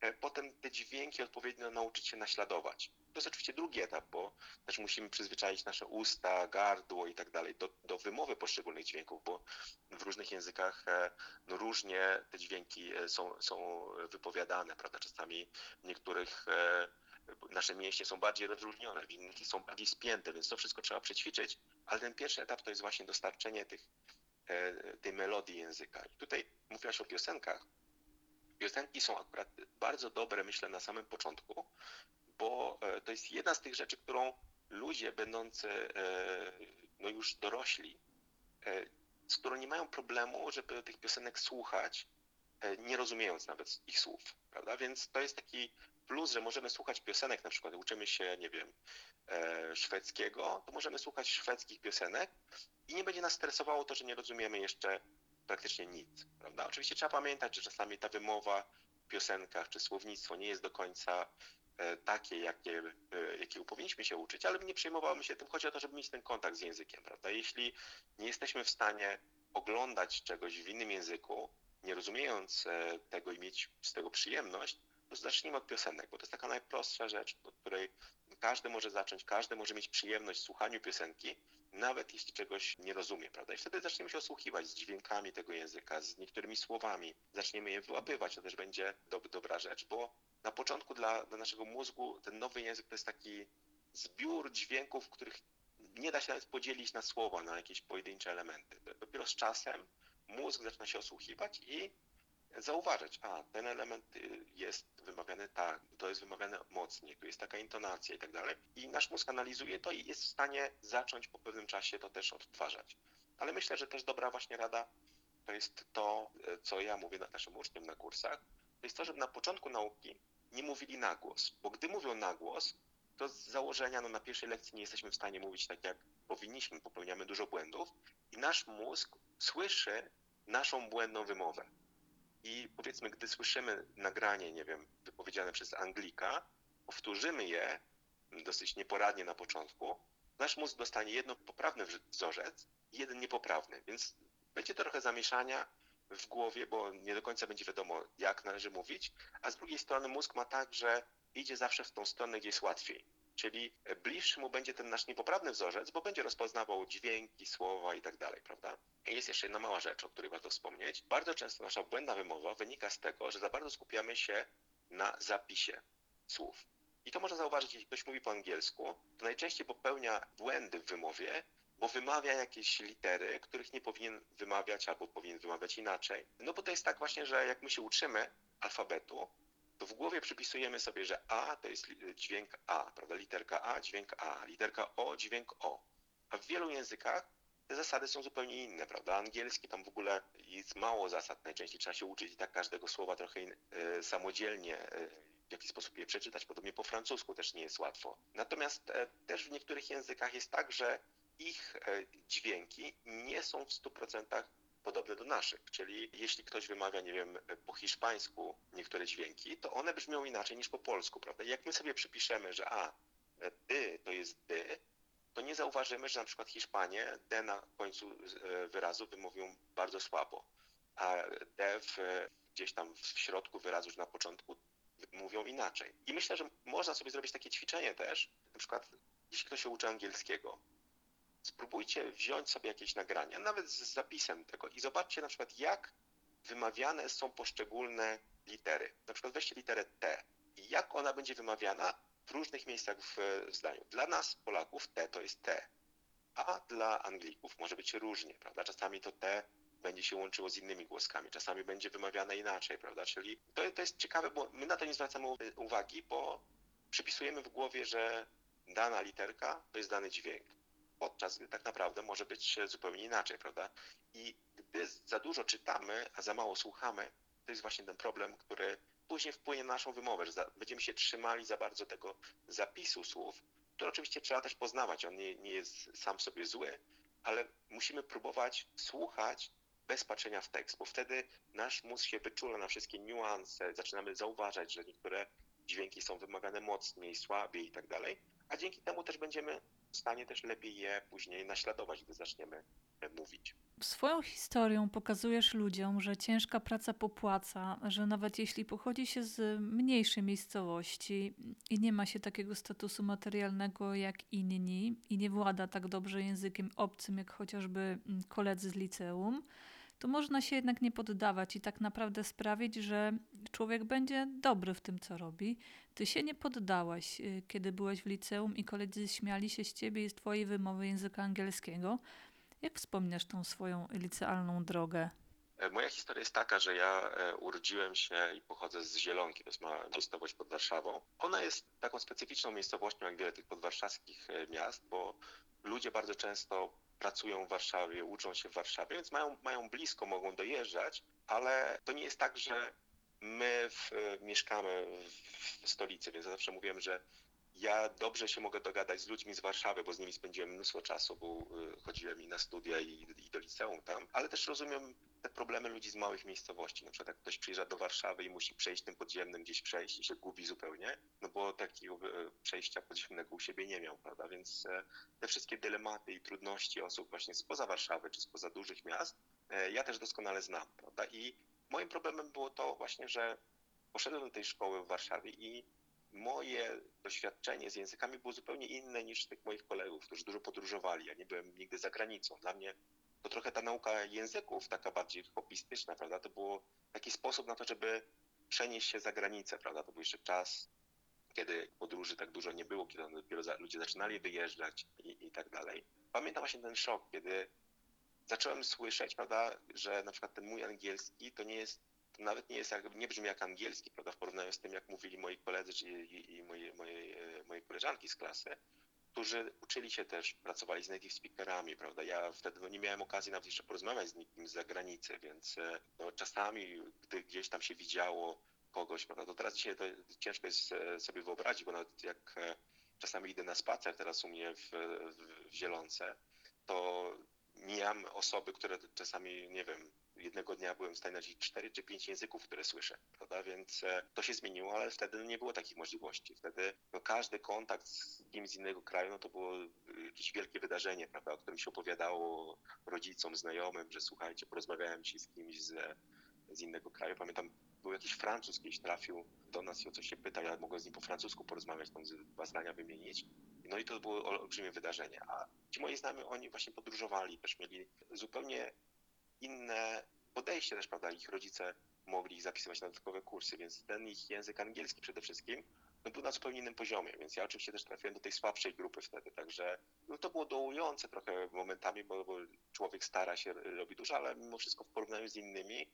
e, potem te dźwięki odpowiednio nauczyć się naśladować. To jest oczywiście drugi etap, bo też musimy przyzwyczaić nasze usta, gardło i tak dalej do, do wymowy poszczególnych dźwięków, bo w różnych językach e, no, różnie te dźwięki e, są, są wypowiadane, prawda? Czasami w niektórych e, nasze mięśnie są bardziej rozróżnione, w innych są bardziej spięte, więc to wszystko trzeba przećwiczyć, ale ten pierwszy etap to jest właśnie dostarczenie tych, tej melodii języka. I tutaj mówiłaś o piosenkach. Piosenki są akurat bardzo dobre, myślę, na samym początku, bo e, to jest jedna z tych rzeczy, którą ludzie będący e, no już dorośli, e, z którą nie mają problemu, żeby tych piosenek słuchać, nie rozumiejąc nawet ich słów, prawda? Więc to jest taki plus, że możemy słuchać piosenek, na przykład uczymy się, nie wiem, szwedzkiego, to możemy słuchać szwedzkich piosenek i nie będzie nas stresowało to, że nie rozumiemy jeszcze praktycznie nic, prawda? Oczywiście trzeba pamiętać, że czasami ta wymowa w piosenkach czy słownictwo nie jest do końca takie, jakie, e, jakiego powinniśmy się uczyć, ale nie przejmowałem się tym. Chodzi o to, żeby mieć ten kontakt z językiem, prawda? Jeśli nie jesteśmy w stanie oglądać czegoś w innym języku, nie rozumiejąc e, tego i mieć z tego przyjemność, to zacznijmy od piosenek, bo to jest taka najprostsza rzecz, od której każdy może zacząć, każdy może mieć przyjemność w słuchaniu piosenki, nawet jeśli czegoś nie rozumie, prawda? I wtedy zaczniemy się osłuchiwać z dźwiękami tego języka, z niektórymi słowami, zaczniemy je wyłapywać, to też będzie do, dobra rzecz, bo na początku dla, dla naszego mózgu ten nowy język to jest taki zbiór dźwięków, których nie da się nawet podzielić na słowa, na jakieś pojedyncze elementy. Dopiero z czasem mózg zaczyna się osłuchiwać i zauważyć, a ten element y, jest wymawiany tak, to jest wymawiane mocniej, tu jest taka intonacja i tak dalej. I nasz mózg analizuje to i jest w stanie zacząć po pewnym czasie to też odtwarzać. Ale myślę, że też dobra właśnie rada to jest to, co ja mówię naszym uczniom na kursach, to jest to, żeby na początku nauki nie mówili na głos, bo gdy mówią na głos, to z założenia no, na pierwszej lekcji nie jesteśmy w stanie mówić tak, jak powinniśmy, popełniamy dużo błędów i nasz mózg słyszy naszą błędną wymowę. I powiedzmy, gdy słyszymy nagranie, nie wiem, wypowiedziane przez Anglika, powtórzymy je dosyć nieporadnie na początku, nasz mózg dostanie jedno poprawny wzorzec i jeden niepoprawny, więc będzie trochę zamieszania, w głowie, bo nie do końca będzie wiadomo, jak należy mówić, a z drugiej strony mózg ma tak, że idzie zawsze w tą stronę, gdzie jest łatwiej. Czyli bliższy mu będzie ten nasz niepoprawny wzorzec, bo będzie rozpoznawał dźwięki, słowa i tak dalej, prawda? I jest jeszcze jedna mała rzecz, o której warto wspomnieć. Bardzo często nasza błędna wymowa wynika z tego, że za bardzo skupiamy się na zapisie słów. I to można zauważyć, jeśli ktoś mówi po angielsku, to najczęściej popełnia błędy w wymowie, bo wymawia jakieś litery, których nie powinien wymawiać albo powinien wymawiać inaczej. No bo to jest tak właśnie, że jak my się uczymy alfabetu, to w głowie przypisujemy sobie, że A to jest dźwięk A, prawda? Literka A, dźwięk A, literka O, dźwięk O. A w wielu językach te zasady są zupełnie inne, prawda? Angielski tam w ogóle jest mało zasad, najczęściej trzeba się uczyć i tak każdego słowa trochę y, samodzielnie y, w jaki sposób je przeczytać, podobnie po francusku też nie jest łatwo. Natomiast e, też w niektórych językach jest tak, że ich e, dźwięki nie są w 100% podobne do naszych. Czyli jeśli ktoś wymawia, nie wiem, po hiszpańsku niektóre dźwięki, to one brzmią inaczej niż po polsku, prawda? Jak my sobie przypiszemy, że a, ty to jest dy, to nie zauważymy, że na przykład Hiszpanie D na końcu e, wyrazu wymówią bardzo słabo, a D w, gdzieś tam w środku wyrazu, już na początku mówią inaczej. I myślę, że można sobie zrobić takie ćwiczenie też, na przykład jeśli ktoś się uczy angielskiego, spróbujcie wziąć sobie jakieś nagrania, nawet z zapisem tego i zobaczcie na przykład jak wymawiane są poszczególne litery. Na przykład weźcie literę T i jak ona będzie wymawiana w różnych miejscach w, zdaniu. Dla nas, Polaków, T to jest T, a dla Anglików może być różnie, prawda? Czasami to T będzie się łączyło z innymi głoskami, czasami będzie wymawiane inaczej, prawda? Czyli to, to jest ciekawe, bo my na to nie zwracamy uwagi, bo przypisujemy w głowie, że dana literka to jest dany dźwięk, podczas gdy tak naprawdę może być zupełnie inaczej, prawda? I gdy za dużo czytamy, a za mało słuchamy, to jest właśnie ten problem, który później wpłynie na naszą wymowę, że będziemy się trzymali za bardzo tego zapisu słów, który oczywiście trzeba też poznawać. On nie, nie jest sam sobie zły, ale musimy próbować słuchać bez patrzenia w tekst, bo wtedy nasz mózg się wyczula na wszystkie niuanse, zaczynamy zauważać, że niektóre dźwięki są wymagane mocniej, słabiej i tak dalej, a dzięki temu też będziemy w stanie też lepiej je później naśladować, gdy zaczniemy mówić. Swoją historią pokazujesz ludziom, że ciężka praca popłaca, że nawet jeśli pochodzi się z mniejszej miejscowości i nie ma się takiego statusu materialnego jak inni i nie włada tak dobrze językiem obcym jak chociażby koledzy z liceum, to można się jednak nie poddawać i tak naprawdę sprawić, że człowiek będzie dobry w tym, co robi. Ty się nie poddałaś, y, kiedy byłeś w liceum i koledzy śmiali się z ciebie i z twojej wymowy języka angielskiego. Jak wspomniasz tą swoją licealną drogę? E, moja historia jest taka, że ja e, urodziłem się i pochodzę z Zielonki, to jest mała miejscowość pod Warszawą. Ona jest taką specyficzną miejscowością jak wiele tych podwarszawskich e, miast, bo ludzie bardzo często pracują w Warszawie, uczą się w Warszawie, więc mają, mają blisko, mogą dojeżdżać, ale to nie jest tak, że my w, mieszkamy w stolicy, więc zawsze mówiłem, że ja dobrze się mogę dogadać z ludźmi z Warszawy, bo z nimi spędziłem mnóstwo czasu, bo y, chodziłem i na studia i, i do liceum tam, ale też rozumiem te problemy ludzi z małych miejscowości. Na przykład jak ktoś przyjeżdża do Warszawy i musi przejść tym podziemnym gdzieś przejść i się gubi zupełnie, no bo takiego y, przejścia podziemnego u siebie nie miał, prawda? Więc e, te wszystkie dylematy i trudności osób właśnie spoza Warszawy czy spoza dużych miast, e, ja też doskonale znam, prawda? I moim problemem było to właśnie, że poszedłem do tej szkoły w Warszawie i moje doświadczenie z językami było zupełnie inne niż tych moich kolegów, którzy dużo podróżowali. Ja nie byłem nigdy za granicą. Dla mnie to trochę ta nauka języków, taka bardziej hobbystyczna, prawda, to było taki sposób na to, żeby przenieść się za granicę, prawda, to był jeszcze czas, kiedy podróży tak dużo nie było, kiedy dopiero ludzie zaczynali wyjeżdżać i, i tak dalej. Pamiętam właśnie ten szok, kiedy zacząłem słyszeć, prawda, że na przykład ten mój angielski to nie jest to nawet nie jest jak, nie brzmi jak angielski, prawda, w porównaniu z tym, jak mówili moi koledzy czy, i, i moje, moje, moje koleżanki z klasy, którzy uczyli się też, pracowali z native speakerami, prawda. Ja wtedy no, nie miałem okazji nawet jeszcze porozmawiać z nikim z zagranicy, więc e, no, czasami, gdy gdzieś tam się widziało kogoś, prawda, to teraz dzisiaj to ciężko jest e, sobie wyobrazić, bo nawet jak e, czasami idę na spacer teraz u mnie w, w Zielonce, to mijam osoby, które czasami, nie wiem, jednego dnia byłem w stanie znaleźć cztery czy pięć języków, które słyszę, prawda? Więc e, to się zmieniło, ale wtedy nie było takich możliwości. Wtedy no, każdy kontakt z kimś z innego kraju, no to było jakieś wielkie wydarzenie, prawda? O którym się opowiadało rodzicom, znajomym, że słuchajcie, porozmawiałem się z kimś z, z innego kraju. Pamiętam, był jakiś Francuz kiedyś trafił do nas i o coś się pytał, ja mogłem z nim po francusku porozmawiać, tam dwa zdania wymienić. No i to było olbrzymie wydarzenie. A ci moi znajomi, oni właśnie podróżowali, też mieli zupełnie inne podejście też, prawda, ich rodzice mogli zapisywać na dodatkowe kursy, więc ten ich język angielski przede wszystkim no, był na zupełnie innym poziomie, więc ja oczywiście też trafiłem do tej słabszej grupy wtedy, także no, to było dołujące trochę momentami, bo, bo człowiek stara się, robi dużo, ale mimo wszystko w porównaniu z innymi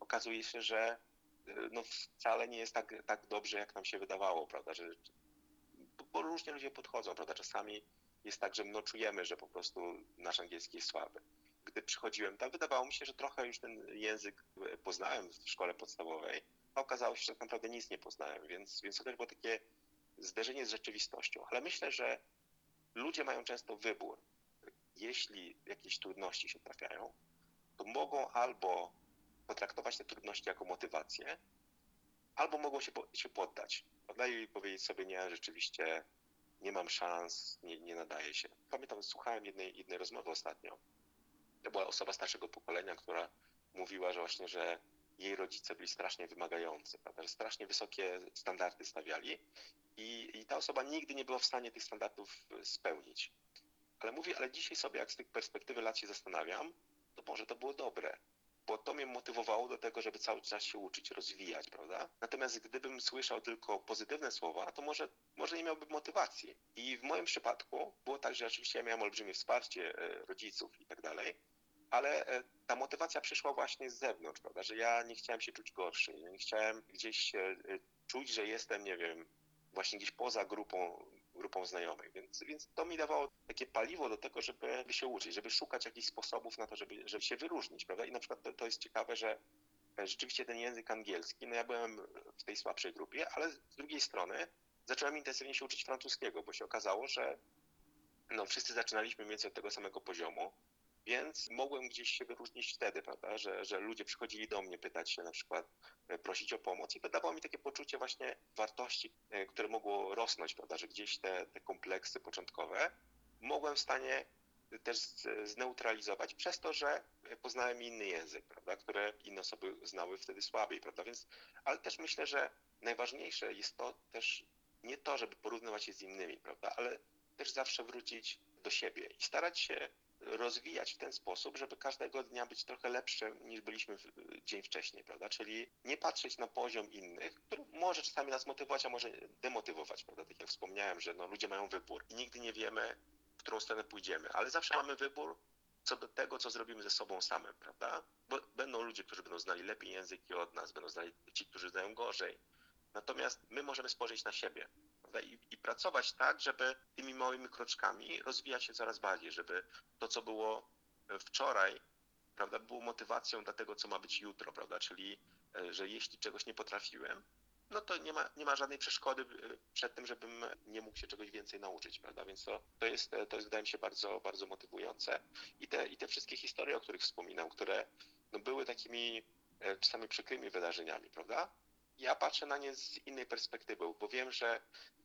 okazuje się, że no, wcale nie jest tak, tak dobrze, jak nam się wydawało, prawda, że bo różnie ludzie podchodzą, prawda, czasami jest tak, że no czujemy, że po prostu nasz angielski jest słaby gdy przychodziłem tam, wydawało mi się, że trochę już ten język poznałem w szkole podstawowej, a okazało się, że tak naprawdę nic nie poznałem, więc, więc to też było takie zderzenie z rzeczywistością. Ale myślę, że ludzie mają często wybór. Jeśli jakieś trudności się trafiają, to mogą albo potraktować te trudności jako motywację, albo mogą się, się poddać. Prawda? I powiedzieć sobie, nie, rzeczywiście nie mam szans, nie, nie nadaje się. Pamiętam, słuchałem jednej, jednej rozmowy ostatnio. To była osoba starszego pokolenia, która mówiła, że właśnie, że jej rodzice byli strasznie wymagający, prawda? że strasznie wysokie standardy stawiali i, i ta osoba nigdy nie była w stanie tych standardów e, spełnić. Ale mówi, ale dzisiaj sobie, jak z tych perspektywy lat się zastanawiam, to może to było dobre, bo to mnie motywowało do tego, żeby cały czas się uczyć, rozwijać, prawda? Natomiast gdybym słyszał tylko pozytywne słowa, to może, może nie miałbym motywacji. I w moim przypadku było tak, że oczywiście ja miałem olbrzymie wsparcie e, rodziców i tak dalej, ale e, ta motywacja przyszła właśnie z zewnątrz, prawda? Że ja nie chciałem się czuć gorszy, nie chciałem gdzieś e, czuć, że jestem, nie wiem, właśnie gdzieś poza grupą, grupą znajomych, więc, więc to mi dawało takie paliwo do tego, żeby, żeby się uczyć, żeby szukać jakichś sposobów na to, żeby, żeby się wyróżnić, prawda? I na przykład to, to jest ciekawe, że e, rzeczywiście ten język angielski, no ja byłem w tej słabszej grupie, ale z drugiej strony zacząłem intensywnie się uczyć francuskiego, bo się okazało, że no wszyscy zaczynaliśmy mniej więcej od tego samego poziomu, więc mogłem gdzieś się wyróżnić wtedy, prawda, że, że ludzie przychodzili do mnie pytać się na przykład, e, prosić o pomoc i to dawało mi takie poczucie właśnie wartości, e, które mogło rosnąć, prawda, że gdzieś te, te kompleksy początkowe mogłem w stanie też zneutralizować przez to, że poznałem inny język, prawda, które inne osoby znały wtedy słabiej, prawda, więc, ale też myślę, że najważniejsze jest to też nie to, żeby porównywać się z innymi, prawda, ale też zawsze wrócić do siebie i starać się rozwijać w ten sposób, żeby każdego dnia być trochę lepszym niż byliśmy dzień wcześniej, prawda? Czyli nie patrzeć na poziom innych, który może czasami nas motywować, a może demotywować, prawda? Tak jak wspomniałem, że no, ludzie mają wybór i nigdy nie wiemy, w którą stronę pójdziemy, ale zawsze mamy wybór co do tego, co zrobimy ze sobą samym, prawda? Bo będą ludzie, którzy będą znali lepiej języki od nas, będą znali ci, którzy znają gorzej. Natomiast my możemy spojrzeć na siebie pracować tak, żeby tymi małymi kroczkami rozwijać się coraz bardziej, żeby to, co było e, wczoraj, prawda, było motywacją dla tego, co ma być jutro, prawda? Czyli, e, że jeśli czegoś nie potrafiłem, no to nie ma, nie ma żadnej przeszkody e, przed tym, żebym nie mógł się czegoś więcej nauczyć, prawda? Więc to, to, jest, to jest, wydaje mi się, bardzo, bardzo motywujące. I te, I te wszystkie historie, o których wspominam, które no, były takimi czasami przykrymi wydarzeniami, prawda? Ja patrzę na nie z innej perspektywy, bo wiem, że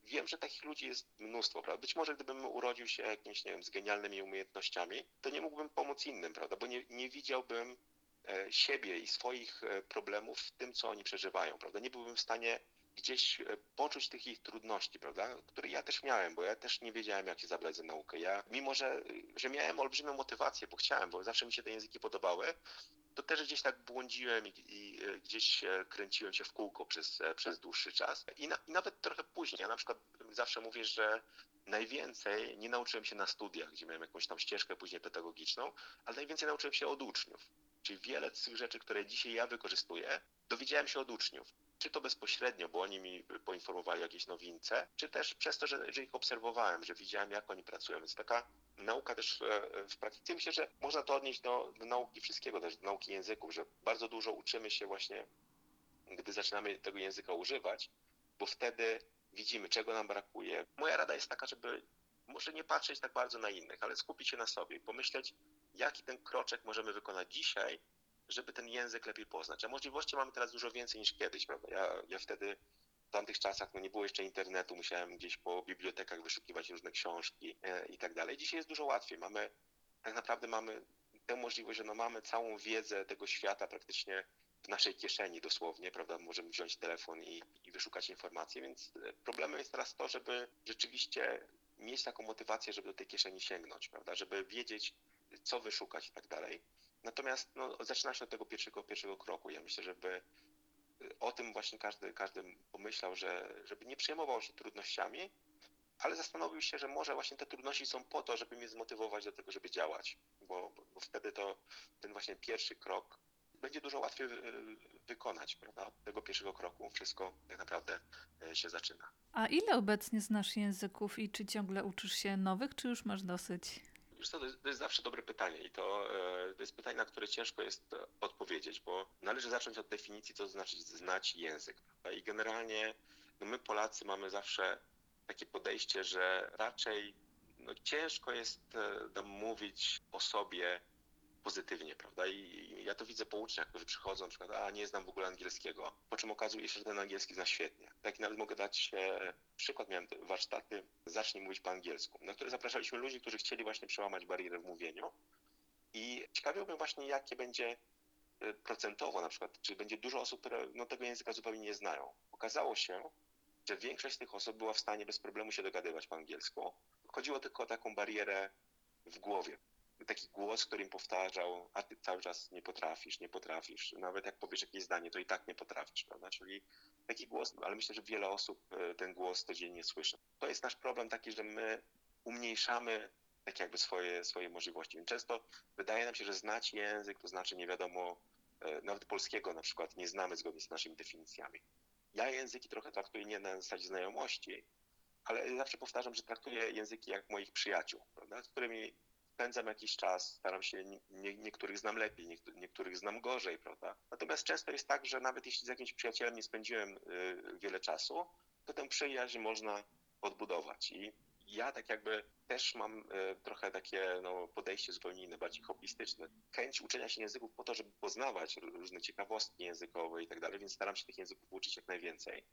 wiem, że takich ludzi jest mnóstwo, prawda? Być może gdybym urodził się jakimś, nie wiem, z genialnymi umiejętnościami, to nie mógłbym pomóc innym, prawda? Bo nie, nie widziałbym e, siebie i swoich e, problemów w tym, co oni przeżywają, prawda? Nie byłbym w stanie gdzieś e, poczuć tych ich trudności, prawda? Które ja też miałem, bo ja też nie wiedziałem, jak się zabrać za naukę. Ja, mimo że, że miałem olbrzymią motywację, bo chciałem, bo zawsze mi się te języki podobały, to też gdzieś tak błądziłem i, i e, gdzieś kręciłem się w kółko przez, e, przez dłuższy czas. I, na, I nawet trochę później. Ja na przykład zawsze mówię, że najwięcej nie nauczyłem się na studiach, gdzie miałem jakąś tam ścieżkę później pedagogiczną, ale najwięcej nauczyłem się od uczniów. Czyli wiele z tych rzeczy, które dzisiaj ja wykorzystuję, dowiedziałem się od uczniów. Czy to bezpośrednio, bo oni mi poinformowali o jakiejś nowince, czy też przez to, że, że ich obserwowałem, że widziałem, jak oni pracują. Więc taka nauka też e, w praktyce. Myślę, że można to odnieść do, do nauki wszystkiego, też do nauki języków, że bardzo dużo uczymy się właśnie, gdy zaczynamy tego języka używać, bo wtedy widzimy, czego nam brakuje. Moja rada jest taka, żeby może nie patrzeć tak bardzo na innych, ale skupić się na sobie i pomyśleć, jaki ten kroczek możemy wykonać dzisiaj, żeby ten język lepiej poznać. A możliwości mamy teraz dużo więcej niż kiedyś? Ja, ja wtedy w tamtych czasach no nie było jeszcze internetu, musiałem gdzieś po bibliotekach wyszukiwać różne książki e, i tak dalej. Dzisiaj jest dużo łatwiej. Mamy, tak naprawdę mamy tę możliwość, że no mamy całą wiedzę tego świata praktycznie w naszej kieszeni dosłownie, prawda? Możemy wziąć telefon i, i wyszukać informacje, więc e, problemem jest teraz to, żeby rzeczywiście mieć taką motywację, żeby do tej kieszeni sięgnąć, prawda? Żeby wiedzieć, co wyszukać i tak dalej. Natomiast no, zaczyna się od tego pierwszego, pierwszego kroku. Ja myślę, żeby o tym właśnie każdy, każdy pomyślał, że, żeby nie przejmował się trudnościami, ale zastanowił się, że może właśnie te trudności są po to, żeby mnie zmotywować do tego, żeby działać, bo, bo wtedy to ten właśnie pierwszy krok będzie dużo łatwiej y, wykonać, prawda? Od tego pierwszego kroku wszystko tak naprawdę y, się zaczyna. A ile obecnie znasz języków i czy ciągle uczysz się nowych, czy już masz dosyć? Wiesz co, to, jest, to jest zawsze dobre pytanie i to, e, to jest pytanie, na które ciężko jest e, odpowiedzieć, bo należy zacząć od definicji, co to znaczy znać język. I generalnie no my Polacy mamy zawsze takie podejście, że raczej no, ciężko jest e, mówić o sobie pozytywnie, prawda? I ja to widzę po uczniach, którzy przychodzą, na przykład, a nie znam w ogóle angielskiego, po czym okazuje się, że ten angielski zna świetnie. Tak nawet mogę dać e, przykład, miałem warsztaty, zacznij mówić po angielsku, na które zapraszaliśmy ludzi, którzy chcieli właśnie przełamać barierę w mówieniu i ciekawiłbym właśnie, jakie będzie e, procentowo na przykład, czy będzie dużo osób, które no, tego języka zupełnie nie znają. Okazało się, że większość z tych osób była w stanie bez problemu się dogadywać po angielsku. Chodziło tylko o taką barierę w głowie. Taki głos, który im powtarzał, a ty cały czas nie potrafisz, nie potrafisz. Nawet jak powiesz jakieś zdanie, to i tak nie potrafisz, prawda? Czyli taki głos, ale myślę, że wiele osób e, ten głos codziennie słyszy. To jest nasz problem taki, że my umniejszamy tak jakby swoje, swoje możliwości. Więc często wydaje nam się, że znać język to znaczy nie wiadomo, e, nawet polskiego na przykład nie znamy zgodnie z naszymi definicjami. Ja języki trochę traktuję nie na zasadzie znajomości, ale zawsze powtarzam, że traktuję języki jak moich przyjaciół, prawda, z którymi spędzam jakiś czas, staram się, nie, niektórych znam lepiej, niektórych znam gorzej, prawda. Natomiast często jest tak, że nawet jeśli z jakimś przyjacielem nie spędziłem y, wiele czasu, to tę przyjaźń można odbudować. I ja tak jakby też mam y, trochę takie no, podejście zupełnie inne, bardziej hobbystyczne. Chęć uczenia się języków po to, żeby poznawać różne ciekawostki językowe i tak dalej, więc staram się tych języków uczyć jak najwięcej.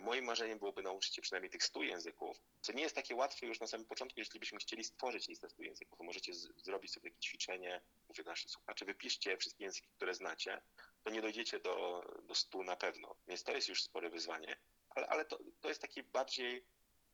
Moim marzeniem byłoby nauczyć się przynajmniej tych 100 języków, co nie jest takie łatwe już na samym początku, jeśli byśmy chcieli stworzyć listę 100 języków, możecie zrobić sobie takie ćwiczenie, mówię do naszych słuchaczy, wypiszcie wszystkie języki, które znacie, to nie dojdziecie do, do 100 na pewno, więc to jest już spore wyzwanie, ale, ale to, to jest taki bardziej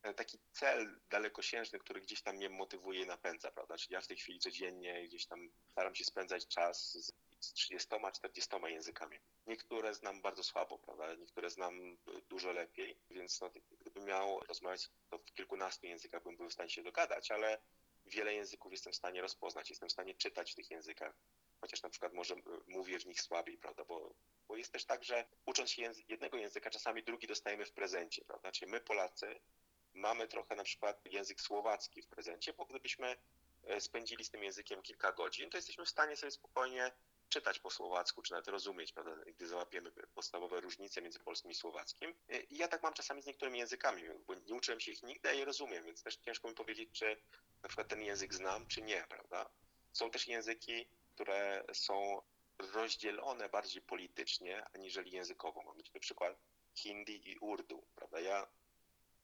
e, taki cel dalekosiężny, który gdzieś tam mnie motywuje i napędza, prawda? Czyli ja w tej chwili codziennie gdzieś tam staram się spędzać czas z z 30-40 językami. Niektóre znam bardzo słabo, prawda? Niektóre znam dużo lepiej, więc no, gdybym miał rozmawiać, to w kilkunastu językach bym był w stanie się dogadać, ale wiele języków jestem w stanie rozpoznać, jestem w stanie czytać w tych językach, chociaż na przykład może mówię w nich słabiej, prawda? Bo, bo jest też tak, że ucząc się jednego języka, czasami drugi dostajemy w prezencie, prawda? Czyli my Polacy mamy trochę na przykład język słowacki w prezencie, bo gdybyśmy e, spędzili z tym językiem kilka godzin, to jesteśmy w stanie sobie spokojnie czytać po słowacku, czy nawet rozumieć, prawda, gdy załapiemy podstawowe różnice między polskim i słowackim. I ja tak mam czasami z niektórymi językami, bo nie uczyłem się ich nigdy, a je rozumiem, więc też ciężko mi powiedzieć, czy na przykład ten język znam, czy nie, prawda. Są też języki, które są rozdzielone bardziej politycznie, aniżeli językowo. Mamy tutaj przykład hindi i urdu, prawda. Ja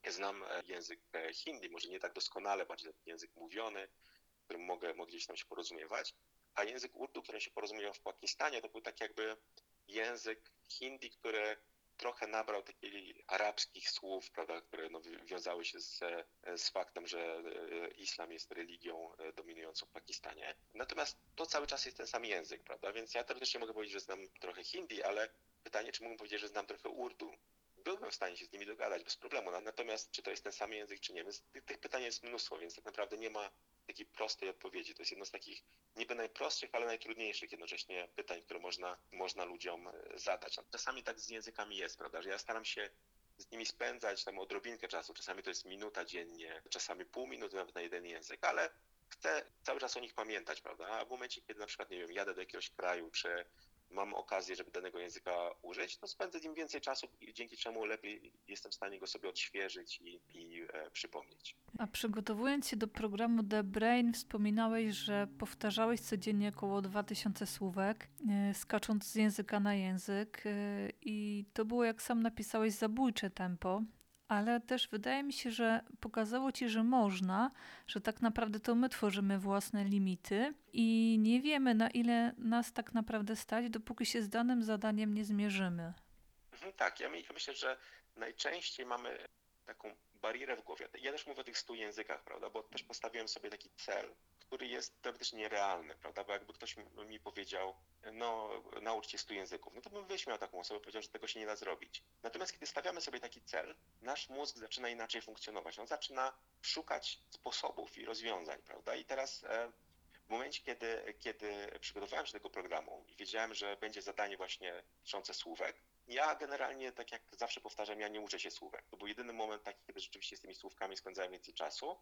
znam język hindi, może nie tak doskonale, bardziej język mówiony, którym mogę, mogę gdzieś tam się porozumiewać, a język urdu, którym się porozumiewał w Pakistanie, to był tak jakby język hindi, który trochę nabrał takich arabskich słów, prawda, które no, wiązały się z, z faktem, że e, islam jest religią e, dominującą w Pakistanie. Natomiast to cały czas jest ten sam język, prawda? Więc ja teoretycznie mogę powiedzieć, że znam trochę hindi, ale pytanie, czy mógłbym powiedzieć, że znam trochę urdu? Byłbym w stanie się z nimi dogadać bez problemu. Natomiast czy to jest ten sam język, czy nie? Więc tych pytań jest mnóstwo, więc tak naprawdę nie ma takiej prostej odpowiedzi. To jest jedno z takich niby najprostszych, ale najtrudniejszych jednocześnie pytań, które można, można ludziom e, zadać. Czasami tak z językami jest, prawda, że ja staram się z nimi spędzać tam odrobinkę czasu. Czasami to jest minuta dziennie, czasami pół minuty nawet na jeden język, ale chcę cały czas o nich pamiętać, prawda? A w momencie, kiedy na przykład, nie wiem, jadę do jakiegoś kraju, czy mam okazję, żeby danego języka użyć, to spędzę nim więcej czasu, dzięki czemu lepiej jestem w stanie go sobie odświeżyć i, i e, przypomnieć. A przygotowując się do programu The Brain, wspominałeś, że powtarzałeś codziennie około 2000 słówek, e, skacząc z języka na język, e, i to było, jak sam napisałeś, zabójcze tempo ale też wydaje mi się, że pokazało ci, że można, że tak naprawdę to my tworzymy własne limity i nie wiemy, na ile nas tak naprawdę stać, dopóki się z danym zadaniem nie zmierzymy. Mhm, tak, ja, myślę, że najczęściej mamy taką barierę w głowie. Ja też mówię o tych stu językach, prawda, bo też postawiłem sobie taki cel, który jest teoretycznie nierealny, prawda, bo jakby ktoś mi powiedział, no naucz się stu języków, no to bym wyśmiał taką osobę, powiedział, że tego się nie da zrobić. Natomiast kiedy stawiamy sobie taki cel, nasz mózg zaczyna inaczej funkcjonować, on zaczyna szukać sposobów i rozwiązań, prawda, i teraz e, w momencie, kiedy, kiedy przygotowałem się do tego programu i wiedziałem, że będzie zadanie właśnie dotyczące słówek, ja generalnie, tak jak zawsze powtarzam, ja nie uczę się słówek. To był jedyny moment taki, kiedy rzeczywiście z tymi słówkami spędzałem więcej czasu.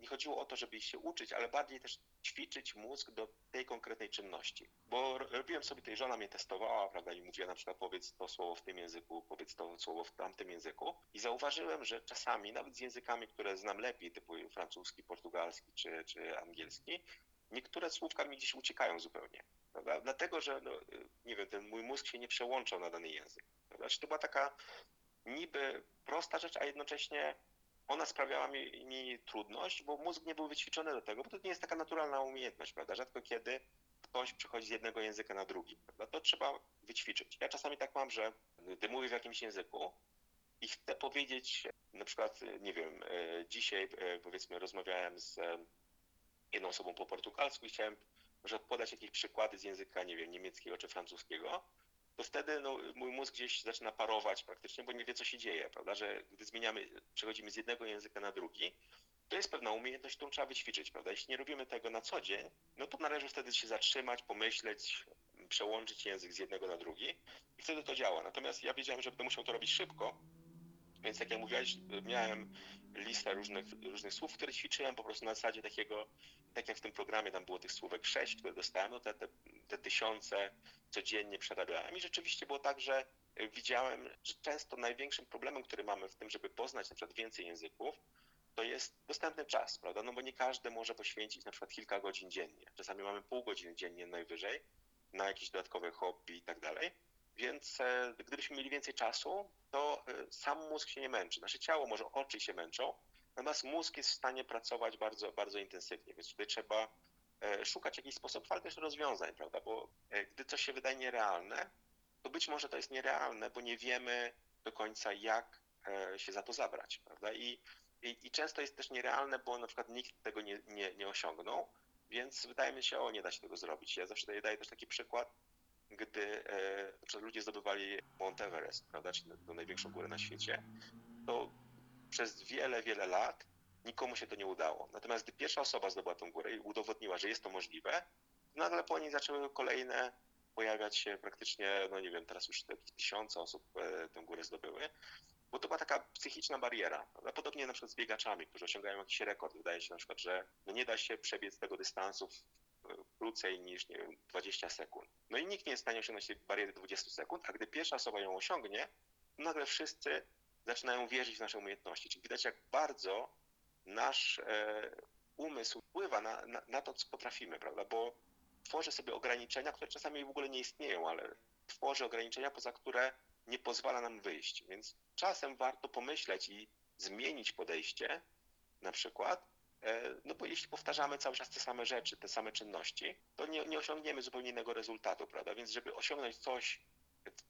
Nie chodziło o to, żeby się uczyć, ale bardziej też ćwiczyć mózg do tej konkretnej czynności. Bo robiłem sobie, tej żona mnie testowała, prawda, i mówiła na przykład powiedz to słowo w tym języku, powiedz to słowo w tamtym języku. I zauważyłem, że czasami, nawet z językami, które znam lepiej, typu francuski, portugalski czy, czy angielski, niektóre słówka mi gdzieś uciekają zupełnie. Prawda? Dlatego, że no, nie wiem, ten mój mózg się nie przełączał na dany język. Prawda? Czy to była taka niby prosta rzecz, a jednocześnie ona sprawiała mi, mi trudność, bo mózg nie był wyćwiczony do tego, bo to nie jest taka naturalna umiejętność, prawda? Rzadko kiedy ktoś przechodzi z jednego języka na drugi, prawda? To trzeba wyćwiczyć. Ja czasami tak mam, że gdy mówię w jakimś języku i chcę powiedzieć, na przykład, nie wiem, e, dzisiaj e, powiedzmy rozmawiałem z e, jedną osobą po portugalsku i chciałem może podać jakieś przykłady z języka, nie wiem, niemieckiego czy francuskiego, to wtedy no, mój mózg gdzieś zaczyna parować praktycznie, bo nie wie, co się dzieje, prawda? Że gdy zmieniamy, przechodzimy z jednego języka na drugi, to jest pewna umiejętność, którą trzeba wyćwiczyć, prawda? Jeśli nie robimy tego na co dzień, no to należy wtedy się zatrzymać, pomyśleć, przełączyć język z jednego na drugi i wtedy to działa. Natomiast ja wiedziałem, że będę musiał to robić szybko, więc jak ja mówiłeś, miałem listę różnych, różnych słów, które ćwiczyłem po prostu na zasadzie takiego, tak jak w tym programie tam było tych słówek sześć, które dostałem, no te, te, te tysiące codziennie przerabiałem i rzeczywiście było tak, że widziałem, że często największym problemem, który mamy w tym, żeby poznać na przykład więcej języków, to jest dostępny czas, prawda? No bo nie każdy może poświęcić na przykład kilka godzin dziennie. Czasami mamy pół godziny dziennie najwyżej na jakieś dodatkowe hobby i tak dalej. Więc e, gdybyśmy mieli więcej czasu, to e, sam mózg się nie męczy. Nasze ciało, może oczy się męczą, natomiast mózg jest w stanie pracować bardzo, bardzo intensywnie, więc tutaj trzeba e, szukać jakichś sposobów, ale też rozwiązań, prawda? Bo gdy coś się wydaje nierealne, to być może to jest nierealne, bo nie wiemy do końca, jak się za to zabrać, prawda? I, i, i często jest też nierealne, bo na przykład nikt tego nie, nie, nie osiągnął, więc wydaje mi się, o, nie da się tego zrobić. Ja zawsze daję, daję też taki przykład, gdy e, ludzie zdobywali Mount Everest, prawda, czyli tę największą górę na świecie, to przez wiele, wiele lat nikomu się to nie udało. Natomiast gdy pierwsza osoba zdobyła tę górę i udowodniła, że jest to możliwe, nagle po niej zaczęły kolejne pojawiać się praktycznie, no nie wiem, teraz już tysiące osób e, tę górę zdobyły, bo to była taka psychiczna bariera. Podobnie na przykład z biegaczami, którzy osiągają jakiś rekord. Wydaje się na przykład, że no nie da się przebiec tego dystansu krócej niż nie wiem, 20 sekund. No i nikt nie jest w stanie osiągnąć tej bariery 20 sekund, a gdy pierwsza osoba ją osiągnie, nagle wszyscy zaczynają wierzyć w nasze umiejętności. Czyli widać, jak bardzo nasz e, umysł wpływa na, na, na, to, co potrafimy, prawda? Bo tworzy sobie ograniczenia, które czasami w ogóle nie istnieją, ale tworzy ograniczenia, poza które nie pozwala nam wyjść. Więc czasem warto pomyśleć i zmienić podejście, na przykład, E, no bo jeśli powtarzamy cały czas te same rzeczy, te same czynności, to nie, nie osiągniemy zupełnie innego rezultatu, prawda? Więc żeby osiągnąć coś,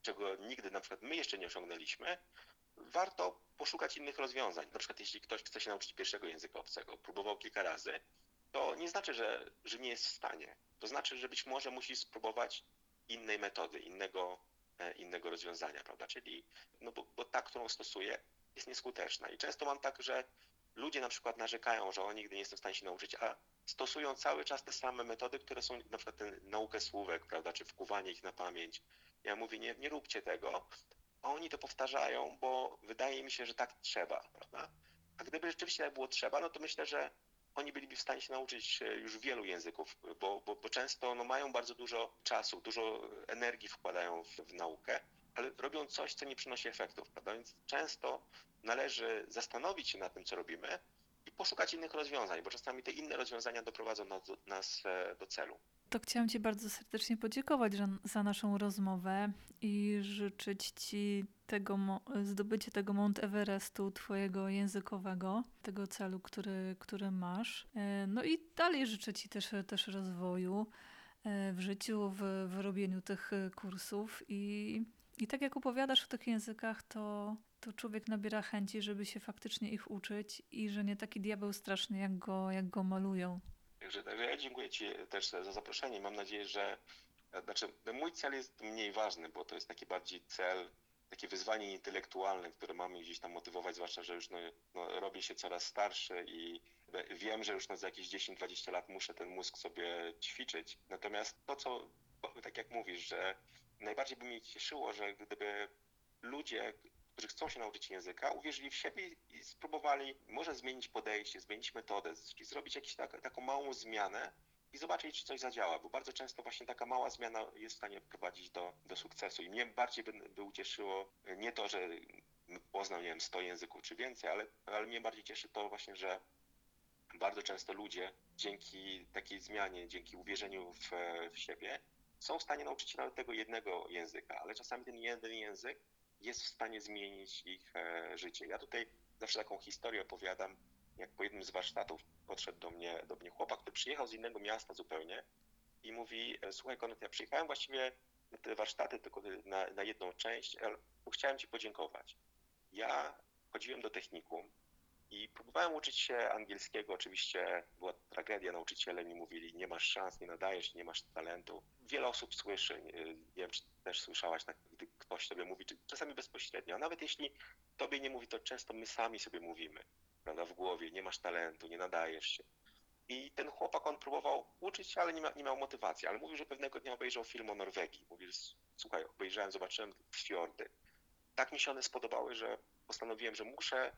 czego nigdy na przykład my jeszcze nie osiągnęliśmy, warto poszukać innych rozwiązań. Na przykład jeśli ktoś chce się nauczyć pierwszego języka obcego, próbował kilka razy, to nie znaczy, że, że nie jest w stanie. To znaczy, że być może musi spróbować innej metody, innego, e, innego rozwiązania, prawda? Czyli, no bo, bo ta, którą stosuje, jest nieskuteczna. I często mam tak, że ludzie na przykład narzekają, że oni nigdy nie są w stanie się nauczyć, a stosują cały czas te same metody, które są na przykład ten, naukę słówek, prawda, czy wkuwanie ich na pamięć. Ja mówię, nie, nie róbcie tego, a oni to powtarzają, bo wydaje mi się, że tak trzeba, prawda? A gdyby rzeczywiście tak było trzeba, no to myślę, że oni byliby w stanie się nauczyć już wielu języków, bo, bo, bo często no, mają bardzo dużo czasu, dużo energii wkładają w, w naukę, ale robią coś, co nie przynosi efektów, prawda? Więc często należy zastanowić się nad tym, co robimy i poszukać innych rozwiązań, bo czasami te inne rozwiązania doprowadzą nas do, nas e, do celu. To chciałam Ci bardzo serdecznie podziękować za naszą rozmowę i życzyć Ci tego, zdobycie tego Mount Everestu Twojego językowego, tego celu, który, który masz. E, no i dalej życzę Ci też, też rozwoju e, w życiu, w, w robieniu tych kursów i i tak jak opowiadasz o tych językach, to, to człowiek nabiera chęci, żeby się faktycznie ich uczyć i że nie taki diabeł straszny, jak go, jak go malują. Także, także ja dziękuję Ci też za zaproszenie. Mam nadzieję, że znaczy, no mój cel jest mniej ważny, bo to jest taki bardziej cel, takie wyzwanie intelektualne, które mamy gdzieś tam motywować, zwłaszcza, że już no, no, robię się coraz starszy i wiem, że już no, za jakieś 10-20 lat muszę ten mózg sobie ćwiczyć. Natomiast to, co, tak jak mówisz, że najbardziej by mnie cieszyło, że gdyby ludzie, którzy chcą się nauczyć języka, uwierzyli w siebie i spróbowali może zmienić podejście, zmienić metodę, czyli zrobić jakąś tak, taką małą zmianę i zobaczyć, czy coś zadziała, bo bardzo często właśnie taka mała zmiana jest w stanie prowadzić do, do sukcesu. I mnie bardziej by, by ucieszyło nie to, że poznał, nie wiem, 100 języków czy więcej, ale, ale mnie bardziej cieszy to właśnie, że bardzo bardzo często ludzie dzięki takiej zmianie, dzięki uwierzeniu w, w siebie, są w stanie nauczyć się nawet tego jednego języka, ale czasami ten jeden język jest w stanie zmienić ich e, życie. Ja tutaj zawsze taką historię opowiadam, jak po jednym z warsztatów podszedł do mnie, do mnie chłopak, który przyjechał z innego miasta zupełnie i mówi, e, słuchaj Konrad, ja przyjechałem właściwie na te warsztaty tylko na, na jedną część, ale chciałem Ci podziękować. Ja chodziłem do technikum i próbowałem uczyć się angielskiego. Oczywiście była tragedia, nauczyciele mi mówili, nie masz szans, nie nadajesz, nie masz talentu. Wiele osób słyszy, nie, wiem, czy też słyszałaś, tak, ktoś tobie mówi, czasami bezpośrednio, a nawet jeśli tobie nie mówi, to często my sami sobie mówimy, prawda, w głowie, nie masz talentu, nie nadajesz się. I ten chłopak, on próbował uczyć się, ale nie, ma, nie miał motywacji, ale mówił, że pewnego dnia obejrzał film o Norwegii. Mówił, słuchaj, obejrzałem, zobaczyłem fiordy. Tak mi się one spodobały, że postanowiłem, że muszę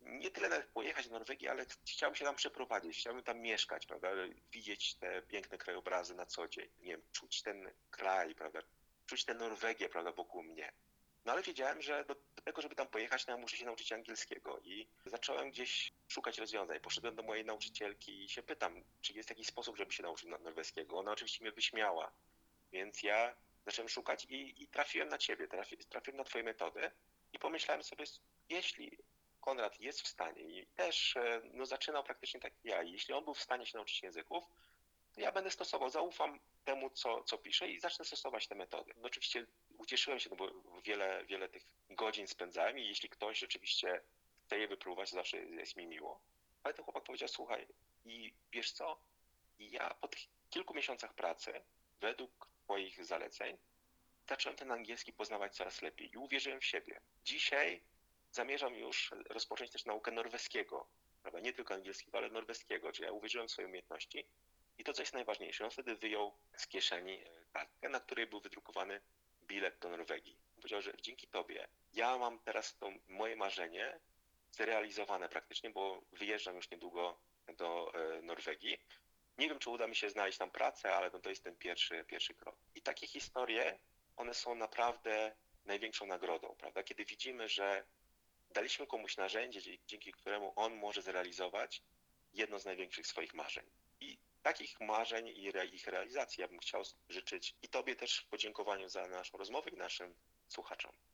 nie tyle nawet pojechać do Norwegii, ale chciałbym się tam przeprowadzić, chciałbym tam mieszkać, prawda, widzieć te piękne krajobrazy na co dzień, nie wiem, czuć ten kraj, prawda, czuć tę Norwegię, prawda, wokół mnie. No ale wiedziałem, że do, tego, żeby tam pojechać, no, muszę się nauczyć angielskiego i zacząłem gdzieś szukać rozwiązań. Poszedłem do mojej nauczycielki i się pytam, czy jest jakiś sposób, żeby się nauczyć norweskiego. Ona oczywiście mnie wyśmiała, więc ja zacząłem szukać i, i trafiłem na ciebie, trafi, trafiłem na twoje metody i pomyślałem sobie, jeśli Konrad jest w stanie i też no, zaczynał praktycznie tak jak ja. Jeśli on był w stanie się nauczyć języków, ja będę stosował, zaufam temu, co, co pisze i zacznę stosować te metody. No, oczywiście ucieszyłem się, no bo wiele, wiele tych godzin spędzałem i jeśli ktoś rzeczywiście chce je wypróbować, zawsze jest mi miło. Ale ten chłopak powiedział, słuchaj, i wiesz co, ja po tych kilku miesiącach pracy, według twoich zaleceń, zacząłem ten angielski poznawać coraz lepiej i uwierzyłem w siebie. Dzisiaj zamierzam już rozpocząć też naukę norweskiego, prawda? nie tylko angielskiego, ale norweskiego, czyli ja uwierzyłem w swoje umiejętności i to, co jest najważniejsze, on wtedy wyjął z kieszeni kartkę, na której był wydrukowany bilet do Norwegii. Powiedział, że dzięki tobie ja mam teraz to moje marzenie zrealizowane praktycznie, bo wyjeżdżam już niedługo do Norwegii. Nie wiem, czy uda mi się znaleźć tam pracę, ale no to jest ten pierwszy, pierwszy krok. I takie historie, one są naprawdę największą nagrodą, prawda? Kiedy widzimy, że daliśmy komuś narzędzie, dzięki któremu on może zrealizować jedno z największych swoich marzeń. Takich marzeń i ich realizacji ja bym chciał życzyć i Tobie też w podziękowaniu za naszą rozmowę i naszym słuchaczom.